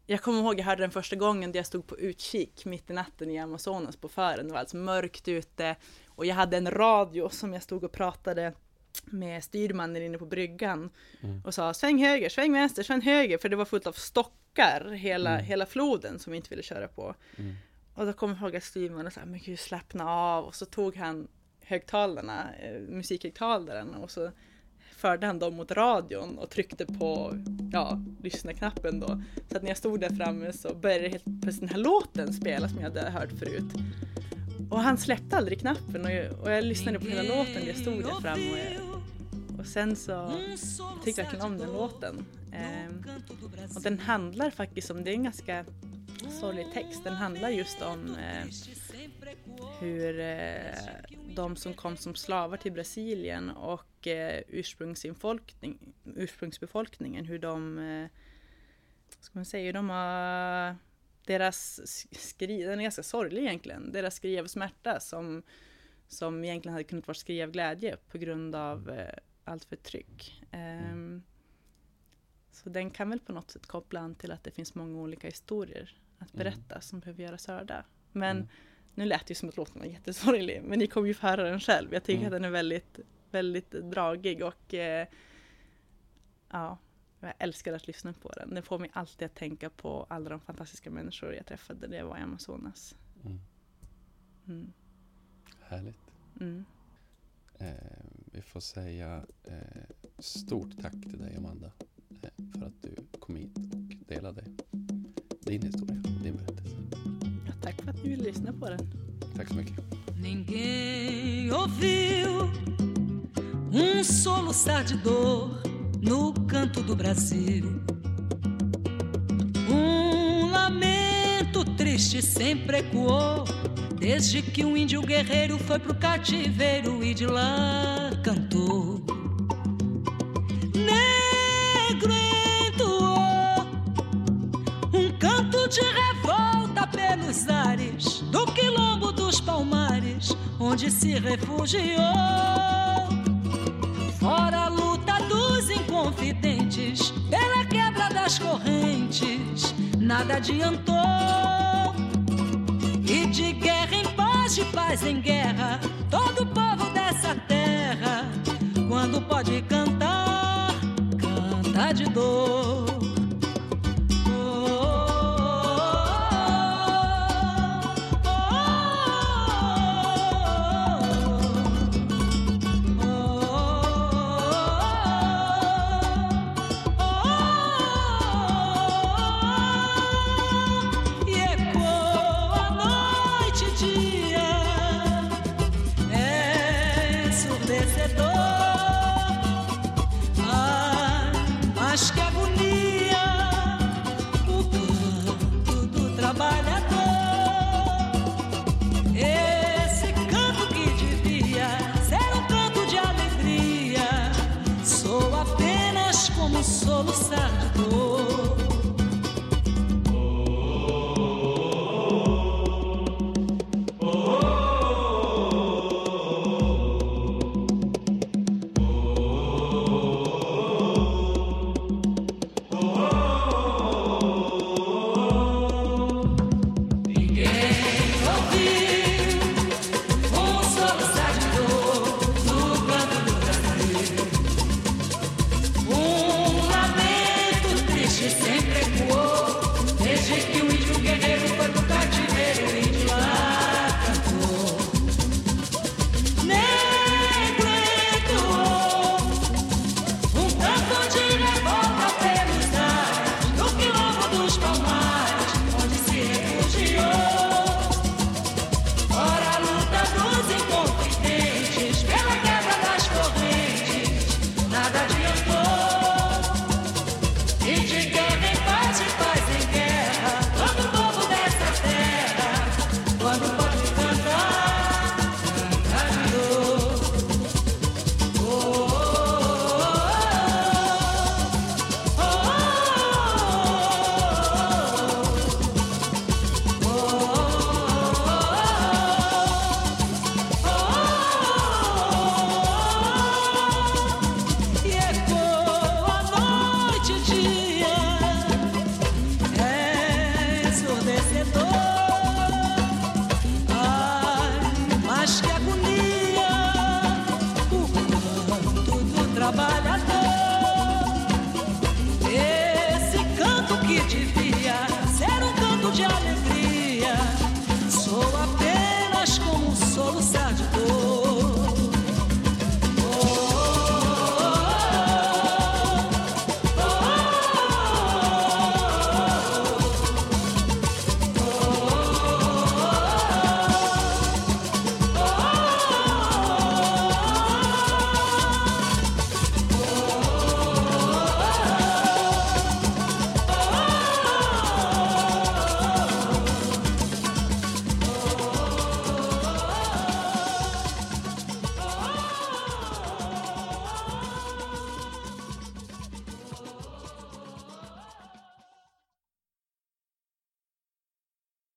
jag kommer ihåg jag hörde den första gången där jag stod på utkik mitt i natten i Amazonas på fören. Det var alltså mörkt ute och jag hade en radio som jag stod och pratade med styrmannen inne på bryggan
Mm.
och sa sväng höger, sväng vänster, sväng höger för det var fullt av stockar hela,
Mm.
hela floden som vi inte ville köra på.
Mm.
Och då kom jag ihåg att styrmannen sa men gud slappna av och så tog han högtalarna, eh, musikhögtalaren och så förde han dem mot radion och tryckte på ja, lyssna-knappen då. Så att när jag stod där framme så började helt plötsligt den här låten spela som jag hade hört förut. Och han släppte aldrig knappen och jag, och jag lyssnade på hela låten. Jag stod där framme och, jag, och sen så jag tyckte jag verkligen om den låten. Eh, och den handlar faktiskt om, det är en ganska sorglig text, den handlar just om eh, hur eh, de som kom som slavar till Brasilien och eh, ursprungsinfolkning, ursprungsbefolkningen, hur de, eh, vad ska man säga, hur de har deras skri, den är ganska sorglig egentligen, deras skri av smärta som, som egentligen hade kunnat vara skri av glädje på grund av eh, allt förtryck. Ehm, så den kan väl på något sätt koppla an till att det finns många olika historier att
Mm.
berätta som behöver göras hörda. Men
Mm.
nu lät det ju som att låten var jättesorglig, men ni kommer ju få höra den själv. Jag tycker
Mm.
att den är väldigt, väldigt dragig och eh, ja, jag älskar att lyssna på den. Den får mig alltid att tänka på alla de fantastiska människor jag träffade när jag var i Amazonas.
Mm.
Mm.
Härligt.
Mm.
Eh, vi får säga eh, stort tack till dig Amanda eh, för att du kom hit och delade din historia, din berättelse.
Ja, tack för att ni ville lyssna på den.
Tack så mycket.
Ninguém ouviu um soluçar de dor no canto do Brasil. Um lamento triste sempre ecoou desde que um índio guerreiro foi pro cativeiro e de lá cantou. Negro entoou um canto de revolta pelos ares do quilombo dos palmares, onde se refugiou. Pela quebra das correntes, nada adiantou. E de guerra em paz, de paz em guerra, todo povo dessa terra, quando pode cantar, canta de dor.